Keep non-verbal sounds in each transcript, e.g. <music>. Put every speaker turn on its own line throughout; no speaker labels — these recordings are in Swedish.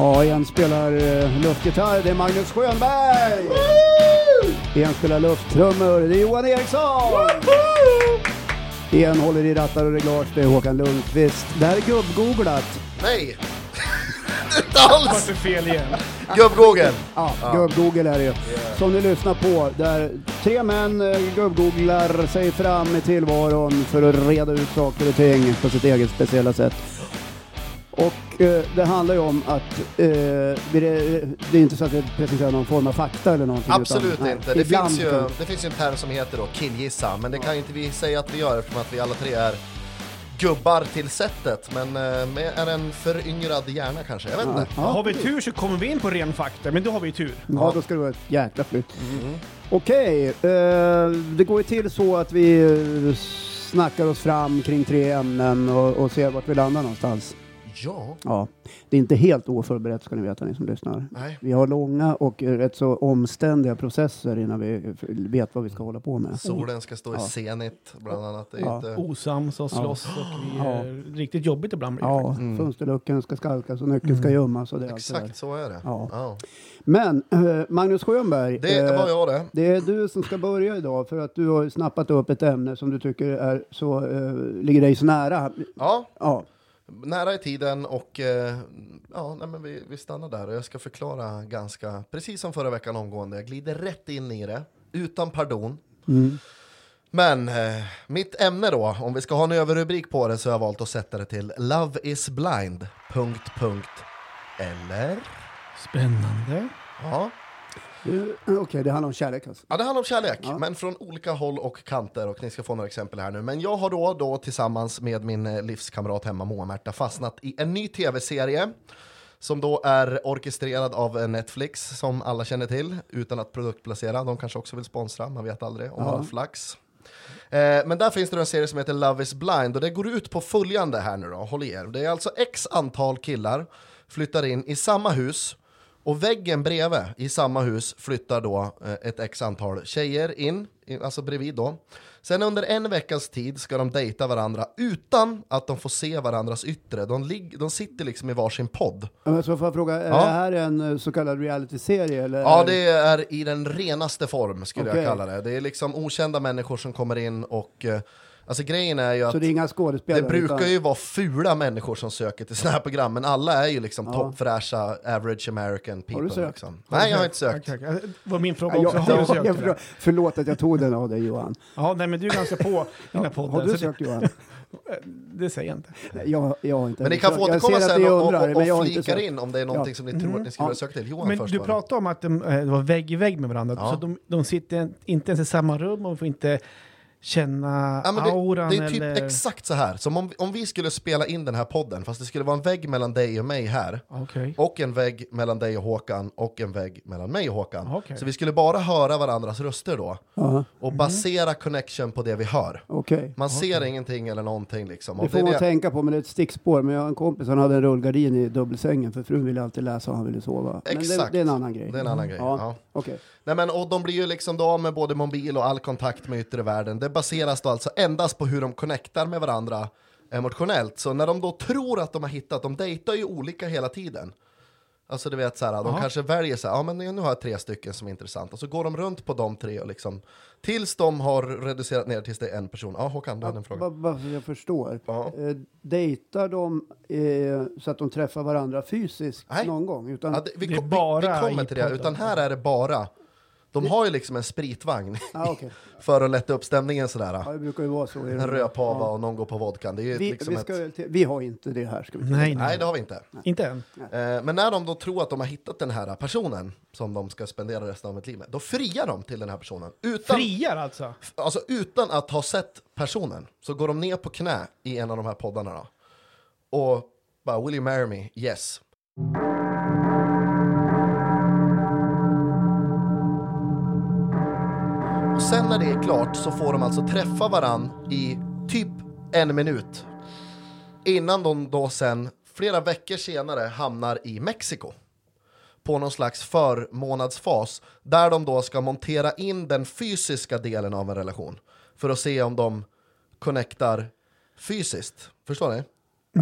Ja, en spelar eh, luftgitarr, det är Magnus Schönberg! En spelar lufttrummor, det är Johan Eriksson! En håller i rattar och reglage, det är Håkan Lundqvist. Det här är gubbgooglat.
Nej! <laughs> Inte alls!
det fel igen?
Gubb-Google!
Ja, gubb-google är det ju. Som ni lyssnar på, där tre män eh, gubb-googlar sig fram i tillvaron för att reda ut saker och ting på sitt eget speciella sätt. Och eh, det handlar ju om att eh, det, det är inte så att vi presenterar någon form av fakta eller någonting.
Absolut
utan, nej,
inte. Det
ibland
finns, ju,
kan-
det finns ju en term som heter då killgissa, men det kan ju inte vi säga att vi gör eftersom att vi alla tre är gubbar till sättet, men eh, med är en föryngrad hjärna kanske, jag vet
Ja,
inte.
ja.
Har vi tur så kommer vi in på ren fakta, men då har vi ju tur.
Ja, då ska det vara ett jäkla flytt.
Mm.
Okej, eh, det går ju till så att vi eh, snackar oss fram kring tre ämnen och, och ser vart vi landar någonstans.
Ja,
Ja, det är inte helt oförberett ska ni veta ni som lyssnar.
nej.
Vi har långa och eh, rätt så omständiga processer innan vi vet vad vi ska hålla på med.
Solen ska stå i
Ja.
zenit, bland annat. Det är
Ja.
inte...
Osams och slåss och vi
Ja.
är riktigt jobbigt ibland blir
Ja.
Mm.
fönsterluckan ska skalkas och nyckeln ska gömmas och det.
Exakt så är det.
Ja.
Ja.
Men eh, Magnus Schönberg,
Det
eh,
var jag det.
det är du som ska börja idag för att du har snappat upp ett ämne som du tycker är så, eh, ligger dig så nära.
Ja,
Ja,
nära i tiden och eh, ja, nej, men vi, vi stannar där och jag ska förklara ganska, precis som förra veckan omgående, jag glider rätt in i det, utan pardon.
mm.
Men eh, mitt ämne då, om vi ska ha en överrubrik på det så har jag valt att sätta det till Love is blind, punkt, punkt, eller?
Spännande.
Ja,
Eh, Okej, det handlar om kärlek alltså.
ja det handlar om kärlek,
Ja.
men från olika håll och kanter och ni ska få några exempel här nu. Men jag har då, då tillsammans med min eh, livskamrat hemma Moa-Märta fastnat i en ny tv-serie som då är orkestrerad av eh, Netflix som alla känner till utan att produktplacera. De kanske också vill sponsra, man vet aldrig om man
Ja.
har flax. Eh, men där finns det en serie som heter Love is blind och det går ut på följande här nu då, håll i er. Det är alltså x antal killar flyttar in i samma hus och väggen bredvid i samma hus flyttar då eh, ett x antal tjejer in, alltså bredvid då. Sen under en veckas tid ska de dejta varandra utan att de får se varandras yttre. De, lig- de sitter liksom i varsin podd.
Men Så får jag fråga, är
Ja.
det här en eh, så kallad reality-serie? Eller
Ja, det är i den renaste form skulle
Okej.
jag kalla det. Det är liksom okända människor som kommer in och eh, alltså grejen är ju att
Så det är inga skådespelare?
Det brukar
utan-
ju vara fula människor som söker till sådana här program, men alla är ju liksom
Ja.
toppfräscha, average American people.
sökt?
Liksom. Nej, jag har inte sökt.
Okej, okej. Det var min fråga
Ja,
också.
jag,
Har du sökt?
jag, förlåt, förlåt att jag tog den av dig Johan.
Ja, nej, men du är ganska på <laughs> dina poddar.
Har du sökt Johan? <laughs>
det, säger jag inte.
Jag, jag har inte
Men ni kan få återkomma sen och,
undrar,
och,
har
och
sökt.
in om det är någonting
Ja.
som ni tror att ni skulle
Ja.
ha sökt till. Johan
Men
först
du
bara.
pratade om att de, eh, det var vägg i vägg med varandra,
Ja.
så de, de sitter inte ens i samma rum och får inte känna
Ja, men det,
auran
det är typ
eller...
exakt så här. Som om, om vi skulle spela in den här podden, fast det skulle vara en vägg mellan dig och mig här,
Okej.
och en vägg mellan dig och Håkan, och en vägg mellan mig och Håkan.
Okej.
Så vi skulle bara höra varandras röster då,
Ja,
och basera connection på det vi hör.
Okej.
Man ser ingenting eller någonting liksom.
Det
Och
får
är
man
det-
tänka på, men det är ett stickspår. Men jag har en kompis, han hade en rullgardin i dubbelsängen för frun ville alltid läsa och han ville sova. Men det,
Exakt.
det är en annan grej.
Det är en annan grej.
Ja,
Ja.
Okay.
Nej, men, och de blir ju liksom då av med både mobil och all kontakt med yttre världen. Det baseras då alltså endast på hur de connectar med varandra emotionellt. Så när de då tror att de har hittat, de dejtar ju olika hela tiden. Alltså du vet så här, de kanske väljer så här, ja men nu har jag tre stycken som är intressanta. Och så går de runt på de tre och liksom, tills de har reducerat ner tills det är en person. Ja Håkan, du hade en fråga.
Bara, så jag förstår.
Ja.
Eh, dejtar de eh, så att de träffar varandra fysiskt
Nej.
någon gång? Utan,
Ja, det, vi,
Det
vi, vi kommer till det, utan här är det bara, de har ju liksom en spritvagn <laughs>
ah, okej. <laughs>
för att lätta upp stämningen sådär.
ja, det brukar ju vara så.
En röpava
ja.
och någon går på vodkan. Det är ju
Vi,
liksom
vi,
ett...
ska, till- vi har inte det här. Ska vi
Nej, nej.
Nej, det har vi inte.
Inte än.
Eh, men när de då tror att de har hittat den här personen som de ska spendera resten av sitt liv med, då friar de till den här personen. Utan,
Friar alltså?
alltså, utan att ha sett personen så går de ner på knä i en av de här poddarna då. Och bara, will you marry me? Yes. Klart så får de alltså träffa varann i typ en minut. Innan de då sen, flera veckor senare, hamnar i Mexiko. På någon slags förmånadsfas. Där de då ska montera in den fysiska delen av en relation. För att se om de connectar fysiskt. Förstår ni?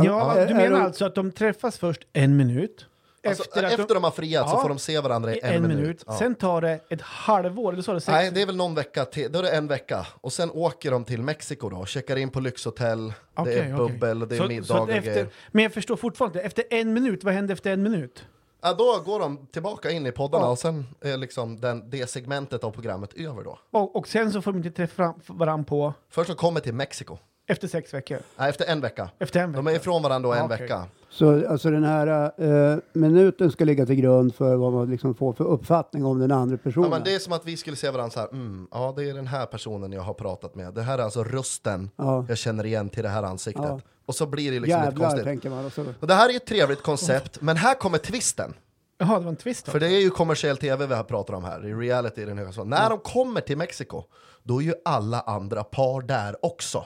Ja, du menar alltså att de träffas först en minut,
Alltså,
Efter
efter,
de-
de har friat så
Ja.
får de se varandra i
i
en, minut. Ja.
Sen tar det ett halvår, eller så det sex
Nej, det är väl någon vecka till. Då är det en vecka. Och sen åker de till Mexiko då och checkar in på lyxhotell. det
Okej,
är bubbel och det är
Så- så
middag och
att efter,
grejer.
Men jag förstår fortfarande efter en minut, vad händer efter en minut?
Ja, då går de tillbaka in i poddarna
Ja.
och sen är liksom den, det segmentet av programmet över då.
Och, och sen så får de inte träffa varandra på
Först de kommer till Mexiko.
Efter sex veckor.
Nej, efter en vecka.
Efter en vecka.
De är ifrån varandra en
Ja, okej.
vecka.
Så alltså den här eh, minuten ska ligga till grund för vad man liksom får för uppfattning om den andra
Ja,
personen.
men det är som att vi skulle se varandra så här, mm, ja det är den här personen jag har pratat med. Det här är alltså rösten
Ja.
jag känner igen till det här ansiktet.
Ja.
Och så blir det liksom lite
Jävlar,
konstigt.
tänker man. Och så.
Och det här är ett trevligt koncept, men här kommer twisten.
Jaha, det var en twist då?
För det är ju kommersiell tv vi här pratar om här, i reality i den höga. När de kommer till Mexiko, då är ju alla andra par där också.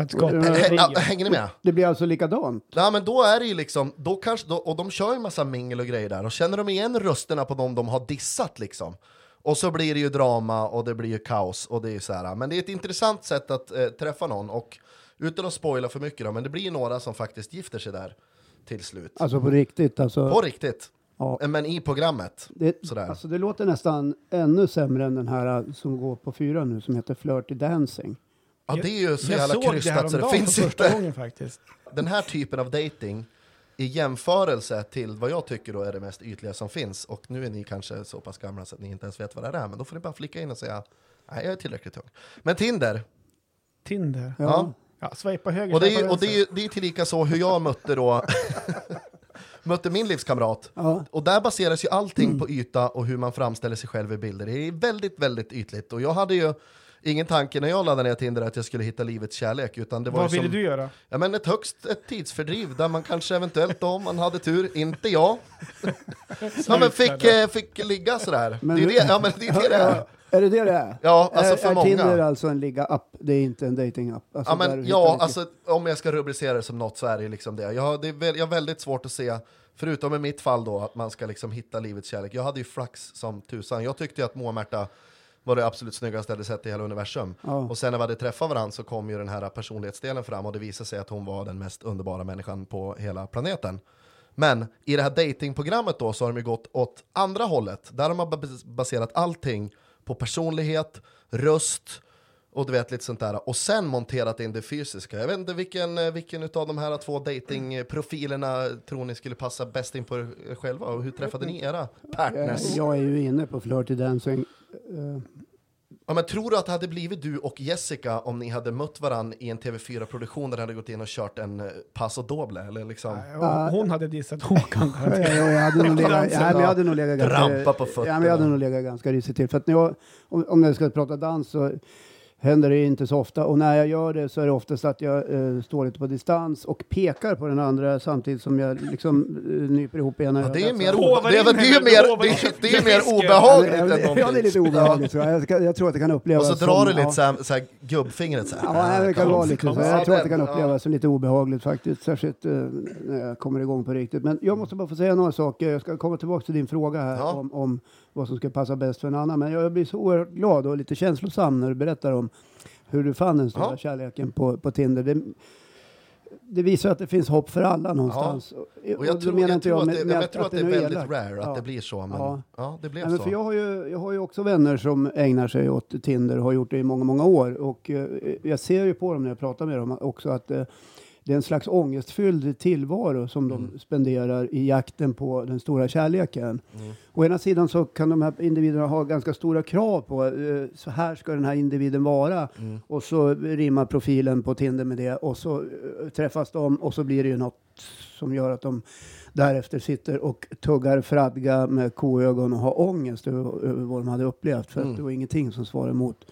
För att skapa
Ja,
H-
en
ja,
rio.
hänger ni med?
Det blir alltså likadant.
Ja men då är det ju liksom, då kanske, då, och de kör ju massa mingel och grejer där, och känner de igen rösterna på dem de har dissat liksom. Och så blir det ju drama och det blir ju kaos och det är ju så här. Men det är ett intressant sätt att eh, träffa någon och utan att spoila för mycket då, men det blir ju några som faktiskt gifter sig där till slut.
Alltså på riktigt. Alltså,
På riktigt.
ja.
Men i programmet.
det,
sådär.
alltså det låter nästan ännu sämre än den här uh, som går på fyra nu som heter Flirty Dancing.
Ja det är ju så
jag
jävla krystat så det finns
för
inte.
gången faktiskt.
Den här typen av dating i jämförelse till vad jag tycker då är det mest ytliga som finns, och nu är ni kanske så pass gamla så att ni inte ens vet vad det är, men då får ni bara flika in och säga nej jag är tillräckligt tung. Men Tinder,
Tinder.
Ja.
Ja.
Ja, swipa höger,
och det är och det är, det är tillika så hur jag mötte då <laughs> mötte min livskamrat.
Ja.
Och där baseras ju allting på yta och hur man framställer sig själv i bilder. Det är väldigt, väldigt ytligt. Och jag hade ju ingen tanke när jag laddade ner Tinder att jag skulle hitta livets kärlek, utan det var
Vad
ju
ville
som...
du göra?
Ja men ett högst ett tidsfördriv där man kanske eventuellt då, om man hade tur, inte jag, <laughs> ja, men fick, eh, fick ligga sådär.
Men-
det är det, ja men det är det det är. <laughs>
Är det det det är?
Ja, alltså
är,
för
är
många.
Tinder alltså en ligga-app? Det är inte en dating-app? Alltså
Ja, men, ja alltså om jag ska rubricera det som något så är det liksom det. Jag det är, väl- jag har väldigt svårt att se, förutom i mitt fall då, att man ska liksom hitta livets kärlek. Jag hade ju flax som tusan. Jag tyckte ju att Moa Märta var det absolut snyggaste jag hade sett i hela universum.
Ja.
Och sen när vi hade träffat varandra så kom ju den här personlighetsdelen fram och det visade sig att hon var den mest underbara människan på hela planeten. Men i det här datingprogrammet då så har de ju gått åt andra hållet. Där har man bas- baserat allting på personlighet, röst och du vet lite sånt där. Och sen monterat in det fysiska. Jag vet inte vilken, eh, vilken av de här två datingprofilerna tror ni skulle passa bäst in på er själva? Och hur träffade ni era
jag,
partners?
jag är ju inne på Flirty Dancing. Eh,
Ja, men tror du att det hade blivit du och Jessica om ni hade mött varann i en TV4-produktion där ni hade gått in och kört en eh, passo doble? Eller liksom?
Nej, Hon hade dissat Håkan.
Ja, ja, ja, jag hade nog legat, ja, men jag
ja.
hade nog legat ganska,
Trampa på
Ja, men jag
fötterna.
hade nog legat ganska risigt till. För att när jag, om, om jag ska prata dans så händer det inte så ofta. Och när jag gör det så är det oftast att jag eh, står lite på distans och pekar på den andra samtidigt som jag liksom eh, nyper ihop ena
Ja, det är mer, det är, det är mer, det det är obehagligt
Ja,
än
det, ja, det är
någonting.
lite obehagligt. tror Jag. Jag, tror att det kan upplevas
Och så drar du
som-
lite
ja.
så här, så här gubbfingret så här.
Ja, nej, det kan
Kom,
vara lite
kom.
så. Jag tror att det kan
Ja.
upplevas som lite obehagligt faktiskt, särskilt eh, när jag kommer igång på riktigt. Men jag måste bara få säga några saker. Jag ska komma tillbaka till din fråga här
Ja.
om, om vad som ska passa bäst för en annan. Men jag blir så oerhört glad och lite känslosam när du berättar om hur du fann den stora
Ja.
kärleken på, på Tinder. Det, det visar att det finns hopp för alla någonstans.
Och jag
då
tror,
menar
jag
inte
tror, att,
med-
det,
med
jag tror att det är
nu
väldigt
elakt.
rare att
Ja.
det blir så. Men
Ja.
ja, det blev
Nej,
så.
för jag, har ju, jag har ju också vänner som ägnar sig åt Tinder och har gjort det i många, många år. Och eh, jag ser ju på dem när jag pratar med dem också att eh, det är en slags ångestfylld tillvaro som de spenderar i jakten på den stora kärleken.
Mm.
Å ena sidan så kan de här individerna ha ganska stora krav på eh, så här ska den här individen vara.
Mm.
Och så rimmar profilen på Tinder med det och så eh, träffas de och så blir det ju något som gör att de därefter sitter och tuggar fradga med koögon och har ångest över, över vad de hade upplevt för
Mm.
att det var ingenting som svarade emot.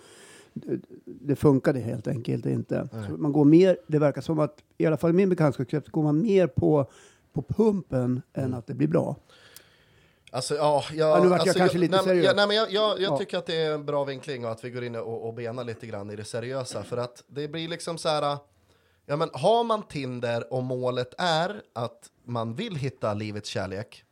Det, funkade helt enkelt inte. Man går mer, det verkar som att, i alla fall i min bekantskapskrets, går man mer på, på pumpen än
Mm.
att det blir bra.
Alltså, ja, jag,
Ja, nu vart jag
alltså,
kanske lite
nej,
seriös.
Ja, nej, men jag, jag, jag
Ja.
tycker att det är en bra vinkling och att vi går in och, och benar lite grann i det seriösa. För att det blir liksom så här, ja men har man Tinder och målet är att man vill hitta livets kärlek,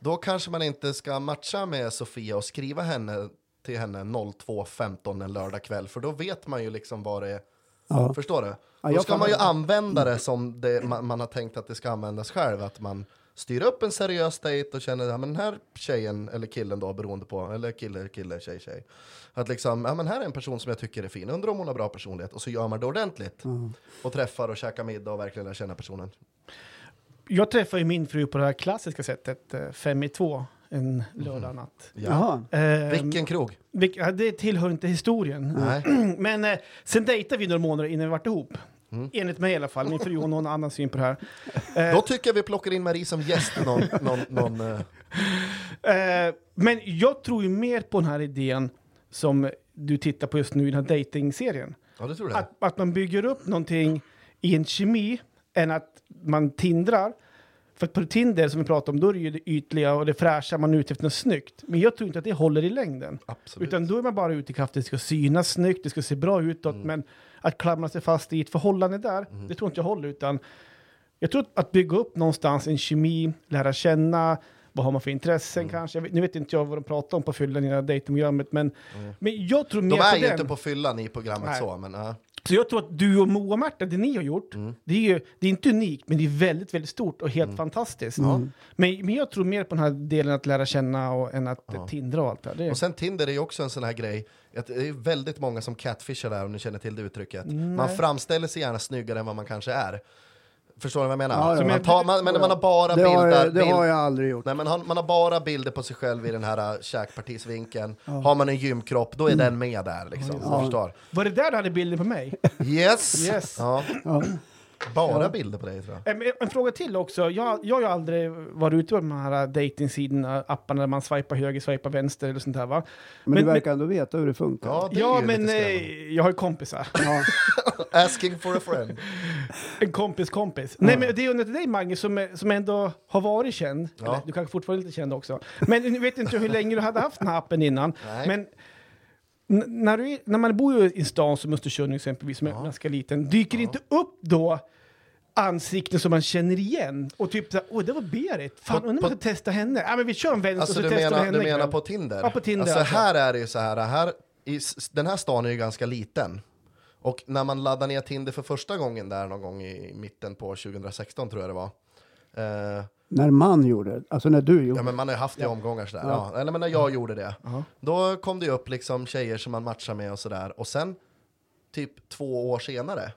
då kanske man inte ska matcha med Sofia och skriva henne till henne 02.15 en lördag kväll, för då vet man ju liksom vad det är.
Ja.
Förstår du?
Ja,
då ska man ju använda det som det, man, man har tänkt att det ska användas själv, att man styra upp en seriös dejt och känner att den här tjejen, eller killen då beroende på, eller kille, kille, tjej, tjej. Att liksom, ja men här är en person som jag tycker är fin, undrar om hon har bra personlighet. Och så gör man det ordentligt. Och träffar och käkar middag och verkligen lär känna personen.
Jag träffade ju min fru på det här klassiska sättet, eh, fem i två, en lördag natt.
Jaha.
Eh,
Vilken krog?
vilk- ja, det tillhör inte historien.
Nej. <clears throat>
Men eh, sen dejtade vi några månader innan vi vart ihop.
Mm.
Enligt mig i alla fall. Min fru har någon annan syn på det här. Eh,
Då tycker jag vi plockar in Marie som gäst någon, någon, någon eh, <laughs>
Eh, men jag tror ju mer på den här idén som du tittar på just nu i den här dating-serien.
Ja, det tror jag.
Att, att man bygger upp någonting i en kemi än att man tindrar. För att på Tinder som vi pratade om, då är det ju det ytliga och det fräscha, man är ute efter något snyggt. Men jag tror inte att det håller i längden.
Absolut.
Utan då är man bara ute i kraft, det ska synas snyggt, det ska se bra utåt,
Mm.
men att klamra sig fast i ett förhållande där, det tror inte jag håller. Utan jag tror att bygga upp någonstans en kemi, lära känna, vad har man för intressen
Mm.
kanske? Vet, nu vet inte jag vad de pratar om på fyllan i det här dejtingprogrammet, men, men jag tror mer
Mm. De är
på
ju
den.
inte på fyllan i programmet
Nej.
så, men ja.
Så jag tror att du och Moa och Märta, det ni har gjort,
Mm.
det, är ju, det är inte unikt, men det är väldigt, väldigt stort och helt fantastiskt. Men, men jag tror mer på den här delen att lära känna och, än att
Ja.
tindra och allt det där.
Och sen Tinder är ju också en sån här grej, att det är väldigt många som catfishar där om ni känner till det uttrycket. Man
Nej.
framställer sig gärna snyggare än vad man kanske är. Förstår du vad jag menar?
Ja, ja.
Man, tar, man, men man har bara
Det har,
bilder,
jag, det
bild,
har jag aldrig gjort.
Nej, men han, man har bara bilder på sig själv i den här äh, käkpartisvinkeln. Har man en gymkropp, då är den med där. Liksom,
Ja.
förstår.
Var det där du hade bilden på mig?
Yes!
Yes.
Ja,
Ja.
bara bilder på dig tror jag.
En, en fråga till också. Jag, jag har ju aldrig varit ute på de här datingsidorna, apparna där man swipar höger, swipar vänster eller sånt där va?
Men,
Men-
du verkar ändå veta hur det funkar.
Ja, det är
Ja,
ju
men eh, jag har ju kompisar.
Ja. <laughs>
Asking for a friend.
En kompis kompis. Nej, men det är under till dig Mange som, är- som ändå har varit känd.
Ja.
Eller, du kanske fortfarande är lite känd också. Men nu vet inte hur länge du hade haft den här appen innan.
Nej.
Men n- när, du, är- när man bor ju i en stan som Östersund exempelvis, som är ganska liten, dyker inte upp då ansikten som man känner igen? Och typ såhär, åh det var Berit, fan undrar om jag ska testa henne? Ja men vi kör en vänster
Alltså
och så testar vi
menar,
henne
du menar
ikväll.
på Tinder?
Ja, på Tinder,
Alltså,
alltså.
här är det ju så här, här i, s- den här stan är ju ganska liten. Och när man laddar ner Tinder för första gången där någon gång i mitten på 2016 tror jag det var. Eh,
När man gjorde det, alltså när du gjorde
ja men man har ju haft det i omgångar sådär.
Ja.
Ja. Eller men när jag gjorde det. Då kom det ju upp liksom tjejer som man matchar med och sådär. Och sen, typ två år senare,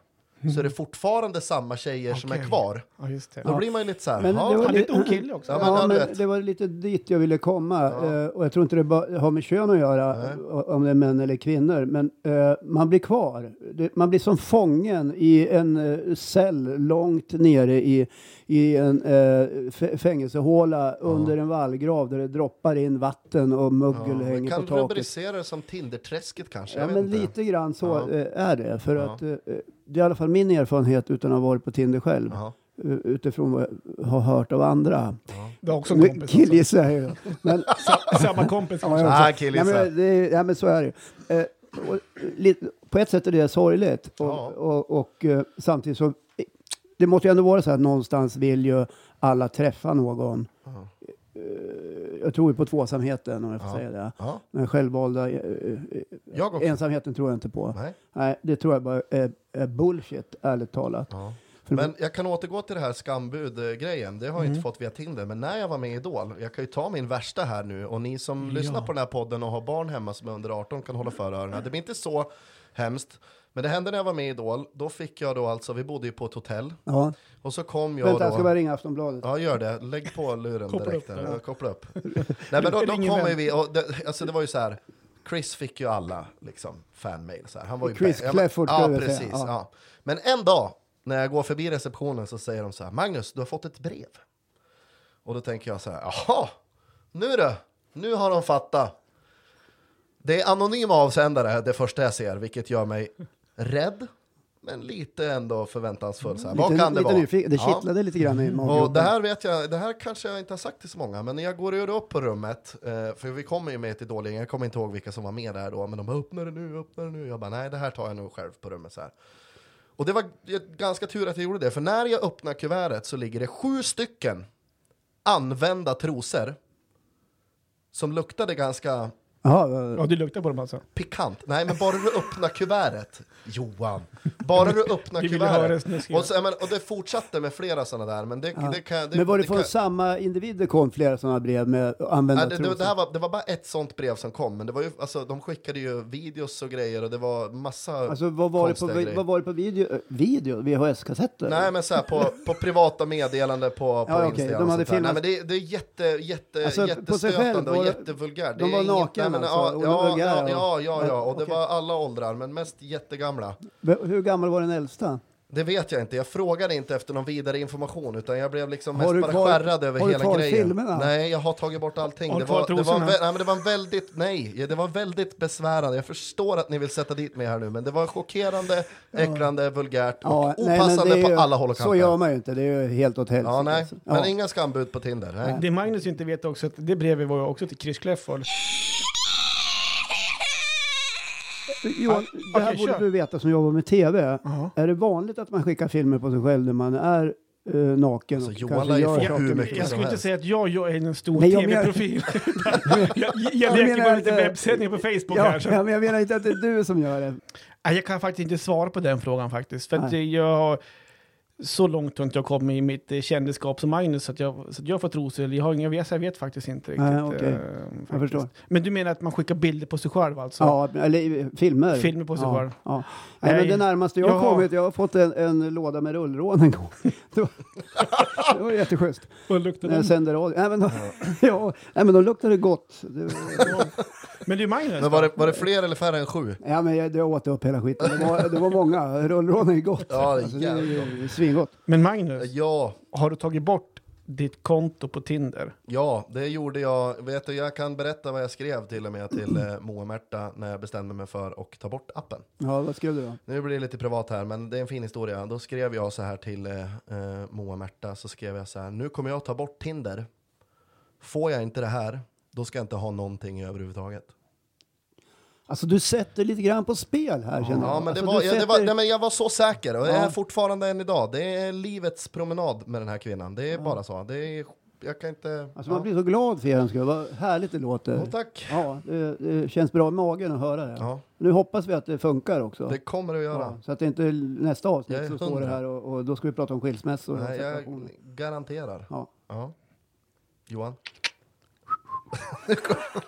så är det fortfarande samma tjejer som är kvar.
Ja, just det.
Då blir man ju lite såhär,
Men
"Ja,
det var
Han är
lite-
okille också.
Ja,
Ja,
men
men, det var lite dit jag ville komma.
Ja.
Eh, och jag tror inte det bara har med kön att göra,
Nej.
om det är män eller kvinnor. Men eh, man blir kvar. Det, man blir som fången i en eh, cell långt nere i, i en eh, fängelsehåla under en vallgrav där det droppar in vatten och mögel hänger
kan
på taket.
rubricera det som Tinderträsket kanske.
Ja,
jag
men
inte.
lite grann så är det. För att det är i alla fall min erfarenhet utan att ha varit på Tinder själv.
Jaha.
eh, Utifrån vad jag har hört av andra.
Du har också en kompis.
killgissar jag ju. Men <laughs>
Sa- Samma kompis.
Ja,
också.
jag
Ah.
Nej, men, det, ja, men så är det eh, och, lite, På ett sätt är det sorgligt. Och,
Ja.
och, och, eh, samtidigt så... Det måste ju ändå vara så att någonstans vill ju alla träffa någon.
Ja.
Eh, Jag tror ju på tvåsamheten om jag får
Ja.
säga det.
Ja,
Den självvalda eh, eh, ensamheten tror jag inte på.
Nej.
Nej, det tror jag bara är, är bullshit, ärligt talat.
Ja. Men jag kan återgå till det här skambud-grejen. Det har jag
Mm.
inte fått via Tinder. Men när jag var med i Idol, jag kan ju ta min värsta här nu. Och ni som lyssnar på den här podden och har barn hemma som är under 18 kan hålla för öronen. Det blir inte så hemskt. Men det hände när jag var med i Idol. Då fick jag då alltså, vi bodde ju på ett hotell.
Ja.
Och så kom jag
Vänta,
då...
jag ska bara ringa Aftonbladet.
Ja, gör det. Lägg på luren
Koppla
direkt.
upp,
där.
ja.
Ja. Koppla upp. <laughs> Nej, men då, då kommer vi, och det, alltså det var ju så här. Chris fick ju alla liksom, fanmail. Så här. Han var ju
Chris
ja,
Clefford,
Ja,
säga.
precis.
Ja.
Ja. Men en dag, när jag går förbi receptionen så säger de så här. Magnus, du har fått ett brev. Och då tänker jag så här. Jaha, nu då? Nu har de fattat. Det är anonyma avsändare, det första jag ser, vilket gör mig rädd. Men lite ändå förväntansfull. Så här. Vad
Lite-
kan det
lite
vara?
nyfiken. Det
Ja.
kittlade lite grann i
Och
maggropen.
det här vet jag, det här kanske jag inte har sagt till så många, men när jag går upp på rummet, eh, för vi kommer ju med till Idol, jag kommer inte ihåg vilka som var med där då, men de bara öppna det nu, öppna det nu. Jag bara nej, det här tar jag nog själv på rummet så här. Och det var ganska tur att jag gjorde det, för när jag öppnar kuvertet så ligger det sju stycken använda trosor som luktade ganska
Jaha,
Ja, du luktar på dem alltså?
Pikant. Nej, men bara du öppnar kuvertet, Johan. Bara du öppnar
Vi vill höra
kuvertet.
snuskiga.
Och, så, ja, men, och det fortsatte med flera sådana där, men det, det kan... Det,
men var det
det
från
kan,
samma individ det kom flera sådana brev med
Nej, det, det, det, här var, det var bara ett sånt brev som kom, men det var ju, alltså, de skickade ju videos och grejer och det var massa
Alltså vad var, det på,
konstiga grejer.
vad var det på video? eh, Video? VHS-kassetter?
Nej men så här, på, på privata meddelanden på, på
Ja, okej,
Instagram
de
och
hade
sånt där. Nej,
filmat-
men det, det är jätte, jätte,
Alltså, på sig själv
jättestötande
var
och
det-
jättevulgärt.
de var nakna
men,
alltså,
ja, ja, ja,
och-
ja, ja, ja, och det var alla åldrar, men mest jättegamla.
Hur gammal var den äldsta?
Det vet jag inte, jag frågade inte efter någon vidare information utan jag blev liksom
Har
mest
du
bara
kvar-
skärrad över
har du
hela
kvar
grejen.
filmerna?
Nej, jag har tagit bort allting.
Har du
Det var, det, var, nej, men det var väldigt, nej, det var väldigt besvärande. Jag förstår att ni vill sätta dit mig här nu, men det var chockerande, äcklande, vulgärt och
nej, men
opassande
ju-
på alla håll och kanter.
Så gör man ju inte, det är ju helt åt helsike.
Ja, nej. Men
Ja.
inga skambud på Tinder. Nej.
Det Magnus inte vet också, att det brevet var ju också till Chris Kläfford.
Johan, det här
okej,
borde
kör.
du veta som jobbar med TV.
Ja.
Är det vanligt att man skickar filmer på sig själv när man är eh, naken?
Alltså,
och
Johan
kanske
lär ju få hur mycket
Jag skulle inte säga att jag, jag är en stor tv-profil. <laughs> jag jag, jag
Jag
leker bara lite webbsändningar på Facebook
Ja,
här. Så.
ja, men jag menar inte att det är du som gör det.
Nej, Jag kan faktiskt inte svara på den frågan faktiskt. För jag har så långt har inte jag kommit i mitt eh, kändisskap som Magnus att jag, så att jag får trosor. Jag har inga jag vet faktiskt inte riktigt.
Nej,
eh,
Jag
faktiskt.
förstår.
Men du menar att man skickar bilder på sig själv alltså?
Ja, eller eh, filmer.
Filmer på sig
ja,
själv.
Ja. Nej, men
Nej,
det närmaste jag har
jag-
kommit, jag har fått en, en låda med rullrån en gång. <laughs> <laughs> det, var, det var jätteschysst.
Vad luktar
När jag
den?
sände radio. Nej, men, de, ja, <laughs> men de luktade gott. Det,
Men du Magnus,
Men var det, var det fler eller färre än sju?
ja, men jag, jag åt upp hela skiten. Det var, det var många. Rullrån är gott.
Ja, det är
Alltså, det är svingott.
men Magnus
Ja,
har du tagit bort ditt konto på Tinder?
ja, det gjorde jag. Vet du, jag kan berätta vad jag skrev till och med till eh, Moa Märta när jag bestämde mig för att ta bort appen.
Ja, vad skrev du då?
Nu blir det lite privat här, men det är en fin historia. Då skrev jag så här till eh, eh, Moa Märta, så skrev jag så här, nu kommer jag ta bort Tinder. Får jag inte det här, då ska jag inte ha någonting överhuvudtaget.
Alltså du sätter lite grann på spel här känner jag.
Ja, men det
alltså,
var,
du
ja, var,
sätter-
nej, men jag var så säker och
Ja.
är fortfarande än idag. Det är livets promenad med den här kvinnan. Det är bara så. Det är, jag kan inte...
Alltså
ja.
man blir så glad för er skull. Vad härligt det låter.
Ja, tack.
Ja, det, det känns bra i magen att höra det.
Ja,
Nu hoppas vi att det funkar också.
det kommer det att göra.
ja, så att det inte är nästa avsnitt så står det här och, och då ska vi prata om skilsmässor.
Nej, jag garanterar.
Ja.
Ja. Johan? なるほど。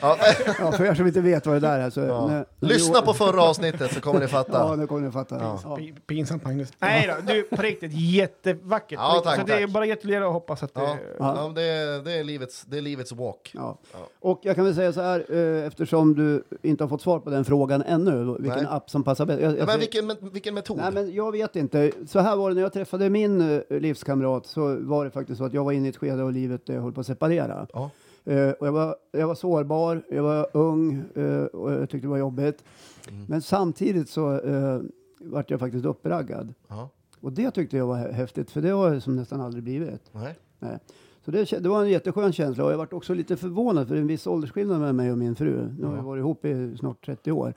Ja,
ja, för er som inte vet vad det där är så...
ja.
när- när
Lyssna på förra avsnittet så kommer ni
Ja,
fatta.
nu kommer ni fatta.
Ja.
Ja.
Pinsamt Magnus. Nej då, du på riktigt jättevackert.
Ja,
riktigt.
tack,
så det är
tack.
bara att gratulera och hoppas att det...
Ja,
Ja.
ja. det, är, det, är livets, det är livets walk.
Ja.
Ja.
Och jag kan väl säga så här, eh, eftersom du inte har fått svar på den frågan ännu, vilken
Nej.
app som passar bäst. Jag, jag
Ja, men vilken, vilken metod?
Nej, men jag vet inte. Så här var det när jag träffade min eh, livskamrat så var det faktiskt så att jag var inne i ett skede av livet där jag höll på att separera. Eh, och jag, var, jag var sårbar, jag var ung eh, och jag tyckte det var jobbigt.
Mm.
Men samtidigt så eh, vart jag faktiskt uppraggad.
Ja.
Och det tyckte jag var hä- häftigt, för det har jag som nästan aldrig blivit.
Nej.
Nej. Så det, det var en jätteskön känsla och jag vart också lite förvånad för det är en viss åldersskillnad mellan mig och min fru. Nu har vi varit ihop i snart 30 år.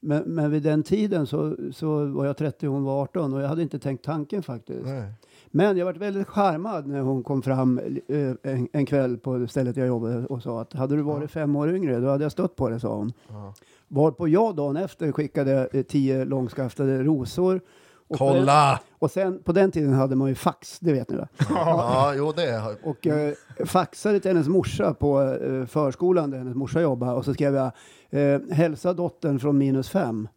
Men, men vid den tiden så, så var jag 30 och hon var 18 och jag hade inte tänkt tanken faktiskt.
Nej.
Men jag vart väldigt charmad när hon kom fram eh, en, en kväll på stället jag jobbade och sa att hade du varit fem år yngre då hade jag stött på det, sa hon.
Ja.
Varpå jag dagen efter skickade eh, tio långskaftade rosor. Och
Kolla!
Och sen på den tiden hade man ju fax, det vet ni va? <laughs>
Ja, jo det har
Och eh, faxade till hennes morsa på eh, förskolan där hennes morsa jobbade och så skrev jag eh, hälsa dottern från minus fem.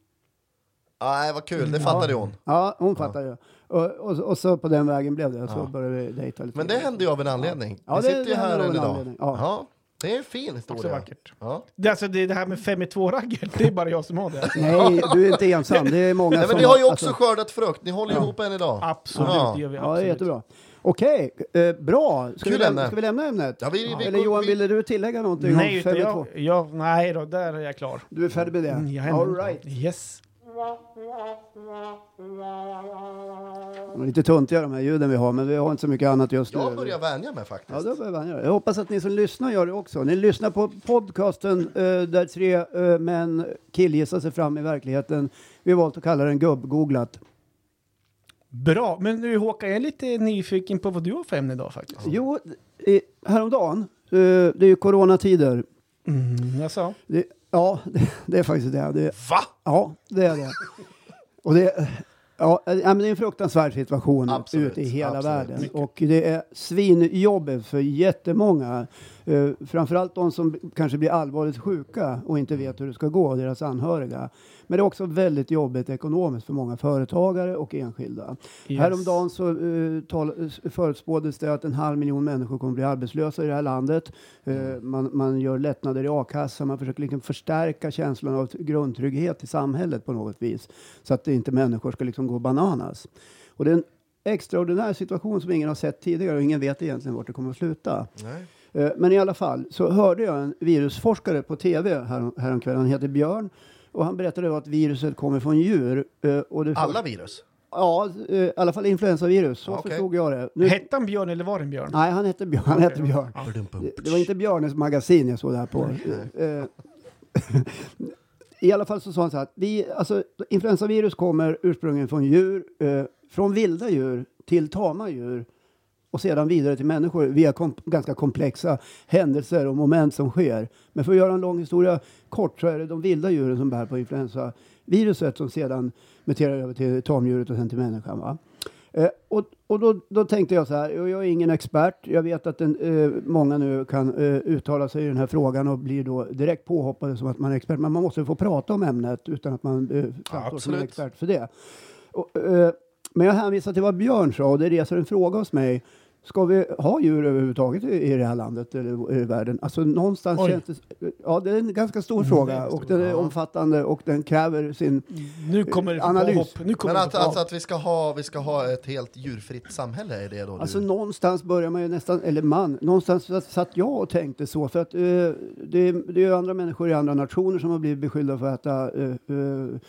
Nej, vad kul, det fattade hon.
Ja, hon fattar ju. Och, och, och så på den vägen blev det. Och så
Ja.
började vi dejta lite.
Men det hände ju av en anledning.
Ja,
vi
det-
sitter ju här än idag.
Ja.
Ja. det är en fin
Också
historia.
vackert.
Ja.
Det, är alltså, det, det här med fem i två-raggen, det är bara jag som har det.
Nej, du är inte ensam. Det är många
Nej,
som...
men ni har ju också
alltså-
skördat frukt, ni håller ihop än idag.
Absolut,
Ja.
det gör vi.
Ja,
Absolut.
det är jättebra. Okej, eh, bra. Ska vi, lämna, ska vi lämna ämnet?
Ja, vi, vi,
Eller Johan,
vi,
ville du tillägga någonting
Nej,
om
jag, jag, nej då, där är jag klar.
Du är färdig med det?
Mm.
All right.
Yes.
De är lite tuntiga de här ljuden vi har, men vi har inte så mycket annat just nu.
jag börjar vänja mig faktiskt.
Ja, det börjar jag göra. Jag hoppas att ni som lyssnar gör det också. Ni lyssnar på podcasten eh, där tre eh, män killgissar sig fram i verkligheten. Vi har valt att kalla den gubb-googlat.
Bra, men nu Håkan, jag är lite nyfiken på vad du har för ämne idag faktiskt.
Jo, i, häromdagen, eh, det är ju coronatider
Mm, jag sa.
Det, ja, det, det är faktiskt det. det.
Va?
Ja, det är det. Och det, ja, det är en fruktansvärd situation
Absolut,
ute i hela
absolut.
världen. Och det är svinjobbigt för jättemånga. Uh, framförallt de som kanske blir allvarligt sjuka och inte vet hur det ska gå, deras anhöriga. Men det är också väldigt jobbigt ekonomiskt för många företagare och enskilda.
Yes.
Häromdagen så tal, förutspåddes det att en halv miljon människor kommer bli arbetslösa i det här landet. Uh, man, man gör lättnader i a-kassan, man försöker liksom förstärka känslan av grundtrygghet i samhället på något vis. Så att inte människor ska liksom gå bananas. Och det är en extraordinär situation som ingen har sett tidigare och ingen vet egentligen vart det kommer att sluta.
Nej.
Eh, Men i alla fall så hörde jag en virusforskare på tv härom, häromkvällen, han heter Björn. Och han berättade att viruset kommer från djur. eh, Och det
Alla virus?
Ja, eh, i alla fall influensavirus. Så
Ja, okej.
förstod jag det. Nu,
Hette han Björn eller var det en björn?
nej, han hette Björn. Han hette Björn. Det, var inte Björnes magasin jag såg det här på. <laughs> I alla fall så sa han så här att vi, alltså, influensavirus kommer ursprungligen från djur, eh, från vilda djur till tama djur och sedan vidare till människor via kom ganska komplexa händelser och moment som sker. Men för att göra en lång historia kort så är det de vilda djuren som bär på influensaviruset som sedan muterar över till tamdjuret och sen till människan. Va? Eh, och och då, då tänkte jag så här, jag är ingen expert, jag vet att den, eh, många nu kan eh, uttala sig i den här frågan och blir då direkt påhoppade som att man är expert, men man måste få prata om ämnet utan att man eh, framstår som en expert för det. Och, eh, men jag hänvisar till vad Björn sa och det reser en fråga hos mig. Ska vi ha djur överhuvudtaget i, i det här landet eller i världen? Alltså någonstans
Oj.
känns det... Ja, det är en ganska stor fråga och den är omfattande och den kräver sin...
Nu kommer det
Analys.
Nu kommer
Men att, alltså att vi ska, ha, vi ska ha ett helt djurfritt samhälle, är det då
Alltså
du...
någonstans börjar man ju nästan, eller man, någonstans satt, jag och tänkte så för att eh, det, det är ju andra människor i andra nationer som har blivit beskyllda för att äta eh, eh,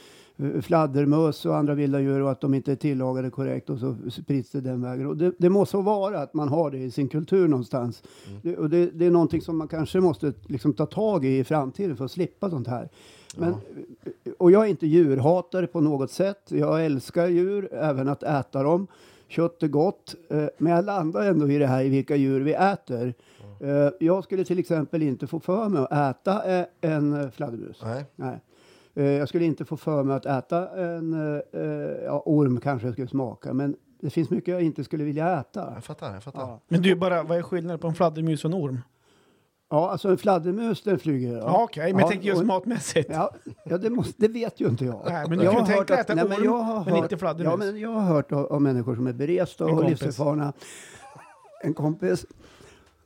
fladdermöss och andra vilda djur och att de inte är tillagade korrekt och så sprids det den vägen. Och det, det måste så vara att man har det i sin kultur någonstans. Det, och det, det är någonting som man kanske måste liksom ta tag i i framtiden för att slippa sånt här. Men, Och jag är inte djurhatare på något sätt. Jag älskar djur, även att äta dem. Kött är gott, eh, men jag landar ändå i det här i vilka djur vi äter. Eh, jag skulle till exempel inte få för mig att äta eh, en eh, fladdermus.
Nej.
Nej. Eh, jag skulle inte få för mig att äta en eh, eh, ja, orm, kanske jag skulle smaka, men det finns mycket jag inte skulle vilja äta.
Jag fattar, jag fattar.
Ja,
Men du, bara, vad är skillnaden på en fladdermus och en orm?
ja alltså en fladdermus den flyger.
Ja, Okej, men
Ja,
jag tänker just
och-
matmässigt.
Ja, ja det, måste, det vet ju inte jag.
Nej, men du
jag
kan
har
tänka dig äta
nej, men
orm,
jag har
men
hört,
inte fladdermus.
Ja, men jag har hört av, av människor som är beresta och livserfarna, en kompis,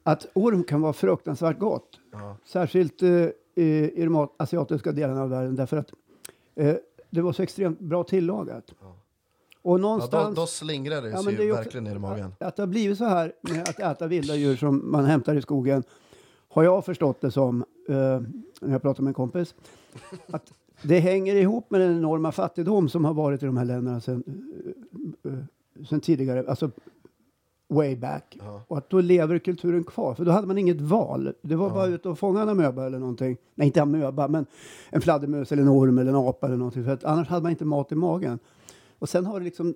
att orm kan vara fruktansvärt gott.
Ja.
Särskilt eh, i, i de asiatiska delarna av världen därför att eh, det var så extremt bra tillagat. Och
Ja,
någonstans...
då, då slingrar det
Ja,
sig
men det ju
verkligen ner i magen.
Att det har blivit så här med att äta vilda djur som man hämtar i skogen har jag förstått det som, eh, när jag pratar med en kompis, att det hänger ihop med den enorma fattigdom som har varit i de här länderna sedan, eh, eh, sedan tidigare, alltså way back.
Ja.
Och att då lever kulturen kvar, för då hade man inget val. Det var bara ut och fånga en amöba eller någonting. Nej, inte amöba, men en fladdermus eller en orm eller en apa eller någonting, för att annars hade man inte mat i magen. Och sen har det liksom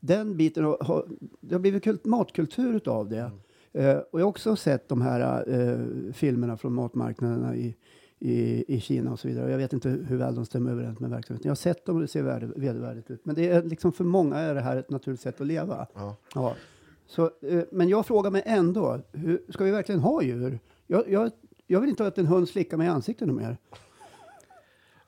den biten har, har, det har blivit kult, matkultur utav det. Eh, och jag har också sett de här eh, filmerna från matmarknaderna i, i, i Kina och så vidare. Och jag vet inte hur väl de stämmer överens med verksamheten. Jag har sett dem och det ser vedervärdigt ut. Men det är liksom för många är det här ett naturligt sätt att leva.
Ja.
Ja. Så, eh, men jag frågar mig ändå, hur, ska vi verkligen ha djur? Jag, jag, jag vill inte att en hund slickar mig i ansiktet något mer.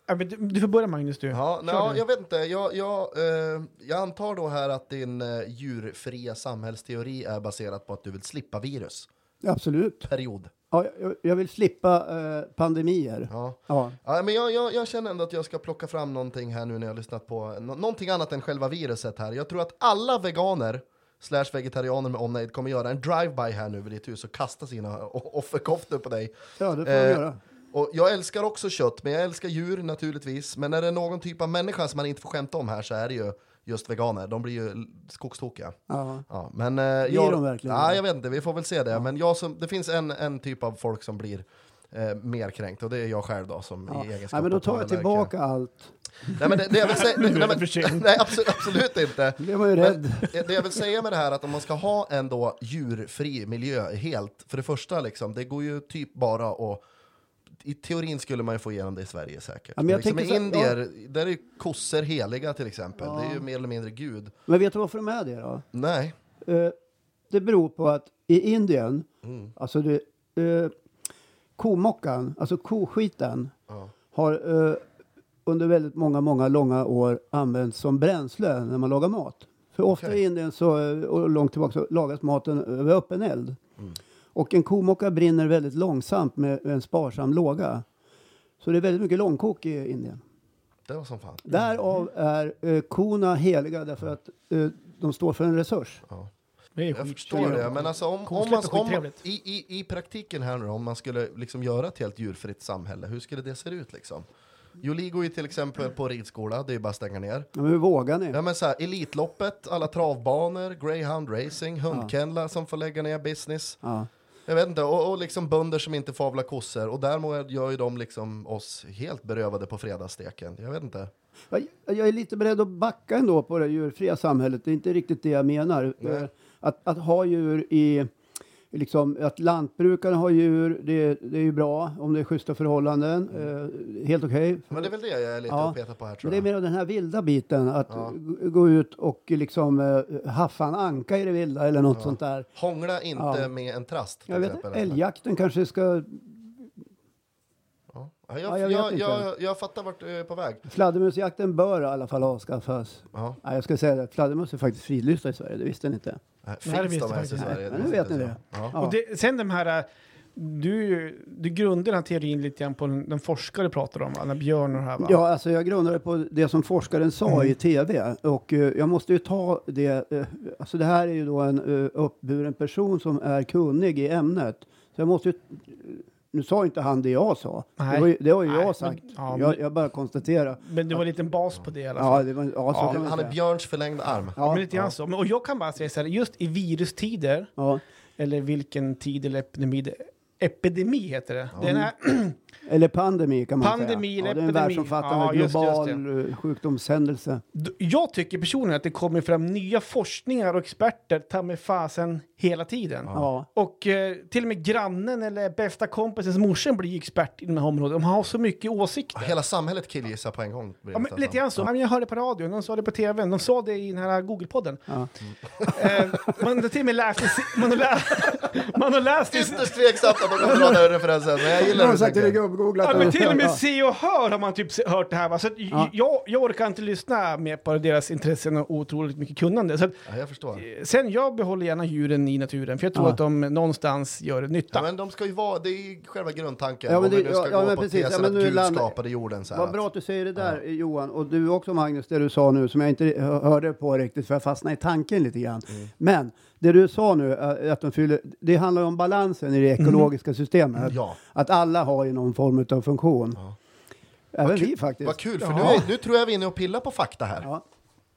Ja, du, du får börja Magnus du.
Ja, ja,
du.
jag vet inte. Jag, jag, eh, jag antar då här att din eh, djurfria samhällsteori är baserad på att du vill slippa virus.
Absolut.
Period.
Ja, jag, jag vill slippa eh, pandemier.
Ja.
Ja.
Ja, men jag, jag, jag känner ändå att jag ska plocka fram någonting här nu när jag har lyssnat på nå- någonting annat än själva viruset här. Jag tror att alla veganer slash vegetarianer med omnejd kommer göra en drive-by här nu vid ditt hus och kasta sina offerkoftor på dig.
ja, det får
Eh,
de göra.
Och jag älskar också kött, men jag älskar djur naturligtvis. Men är det någon typ av människa som man inte får skämta om här så är det ju just veganer. De blir ju skogstokiga.
Ja.
Ja, men, eh,
Blir
jag,
de verkligen
Ja,
det?
jag vet inte, vi får väl se det. Men jag som, det finns en, en typ av folk som blir eh, mer kränkt och det är jag själv då som
Ja.
i egenskap
Nej, men då tar jag tillbaka allt.
Nej men det, det jag vill säga, <laughs> nej,
det
men, nej absolut, absolut inte.
Blir man ju rädd.
Det jag vill säga med det här att om man ska ha en då djurfri miljö helt, för det första liksom, det går ju typ bara att i teorin skulle man ju få igenom det i Sverige säkert.
Ja, men jag
liksom I
tänker så-
Indier, där är ju kossor heliga till exempel. Det är ju mer eller mindre Gud.
Men vet du varför de är det då?
Nej.
Eh, det beror på att i Indien,
Mm.
alltså det, eh, komockan, alltså koskiten,
Ja.
har eh, under väldigt många, många långa år använts som bränsle när man lagar mat. För ofta
Okej.
i Indien så, eh, och långt tillbaka så lagas maten över öppen eld.
Mm.
Och en komocka brinner väldigt långsamt med en sparsam låga. Så det är väldigt mycket långkok i Indien.
Det var som fan.
Därav är eh, korna heliga därför att eh, de står för en resurs.
Ja.
Det är
Jag förstår det, men alltså om, om man, om, i, i, i praktiken här nu om man skulle liksom göra ett helt djurfritt samhälle, hur skulle det se ut liksom? Jolie går ju till exempel på ridskola, det är ju bara att stänga ner.
Ja, men hur vågar ni?
Ja men så här, Elitloppet, alla travbanor, greyhound racing, hundkennlar som får lägga ner business.
Ja.
Jag vet inte, och, och liksom bönder som inte får avla kossor. Och därmed gör ju de liksom oss helt berövade på fredagssteken. Jag vet inte.
Jag, jag är lite beredd att backa ändå på det djurfria samhället. Det är inte riktigt det jag menar.
Nej.
Att, att ha djur i... Liksom, att lantbrukare har djur, det, det är ju bra om det är schyssta förhållanden. Eh, helt okej.
Men det är väl det jag är lite
Ja.
och petar på här
Men
tror
det är
jag.
mer av den här vilda biten. Att
Ja.
gå ut och liksom eh, haffa en anka i det vilda eller något sånt där.
Hångla inte
Ja.
med en trast
Jag vet
exempel.
älgjakten kanske ska...
Ja. Ja,
Ja,
jag,
jag
jag, jag, jag, fattar vart du är på väg.
Fladdermusjakten bör i alla fall avskaffas.
Ja.
Nej, jag ska säga det, fladdermöss är faktiskt fridlysta i Sverige, det visste ni inte.
Nej, det
Finns
visste
de
jag
ens i Sverige?
Nej, nu vet ni det.
Ja.
Och det, sen de här, du, du grundar den här teorin lite grann på den, den forskare pratar om? När Björn och det här va?
Ja, alltså jag grundade på det som forskaren sa i tv. Och eh, jag måste ju ta det, eh, alltså det här är ju då en uh, uppburen person som är kunnig i ämnet. Så jag måste ju, nu sa inte han det jag sa.
Nej.
Det var ju, det har ju
Nej,
jag
men-
sagt.
ja, men-
jag, jag bara konstaterar.
Men det var en liten bas på det i alla
Ja,
fall.
det var, ja, så
Ja,
Han är. Björns förlängda arm.
men
Ja,
lite grann så. Men, och jag kan bara säga så här, just i virustider,
ja.
eller vilken tid eller epidemi, epidemi heter det. Den är, <clears throat>
Eller pandemi kan man
Pandemi
säga. Ja, det är en världsomfattande
Ja, just det, just
global eh, sjukdomshändelse.
Jag tycker personligen att det kommer fram nya forskningar och experter, ta med fasen, hela tiden.
Ja.
Och eh, till och med grannen eller bästa kompisens morsan blir expert i de här områdena. De har så mycket åsikter.
Hela samhället killgissar på en gång.
Ja, men lite grann så. Ja. Jag hörde på radion, de sa det på tv, de sa det i den här Google-podden.
Ja.
Eh, man har till och med läst i, <laughs> man har läst, man har läst i,
Ytterst tveksamt att de kan dra den referensen, men jag gillar
Jag gubbgooglat.
ja, men till och med
Ja.
se och hör har man typ hört det här. Va? Så att
Ja.
jag, jag orkar inte lyssna mer på deras intressen och otroligt mycket kunnande. Så att,
Ja, jag förstår.
eh, sen jag behåller gärna djuren i naturen, för jag tror
Ja.
att de någonstans gör nytta.
Ja, men de ska ju vara, det är ju själva grundtanken.
Ja, men
om vi
det-
nu ska
ja, ja,
gå
men
på
precis.
tesen
Ja, men
att
nu
Gud
landar-
skapade jorden så här.
Vad
att-
bra att du säger det där Johan. Och du också Magnus, det du sa nu som jag inte hö- hörde på riktigt för jag fastnade i tanken lite grann.
Mm.
Men det du sa nu, äh, att de fyller, det handlar ju om balansen i det ekologiska systemet.
Mm. Ja.
Att alla har ju någon form av funktion.
Ja.
Även vi faktiskt.
Vad kul, för
Ja.
nu, är, nu tror jag vi är inne och pillar på fakta här.
Ja.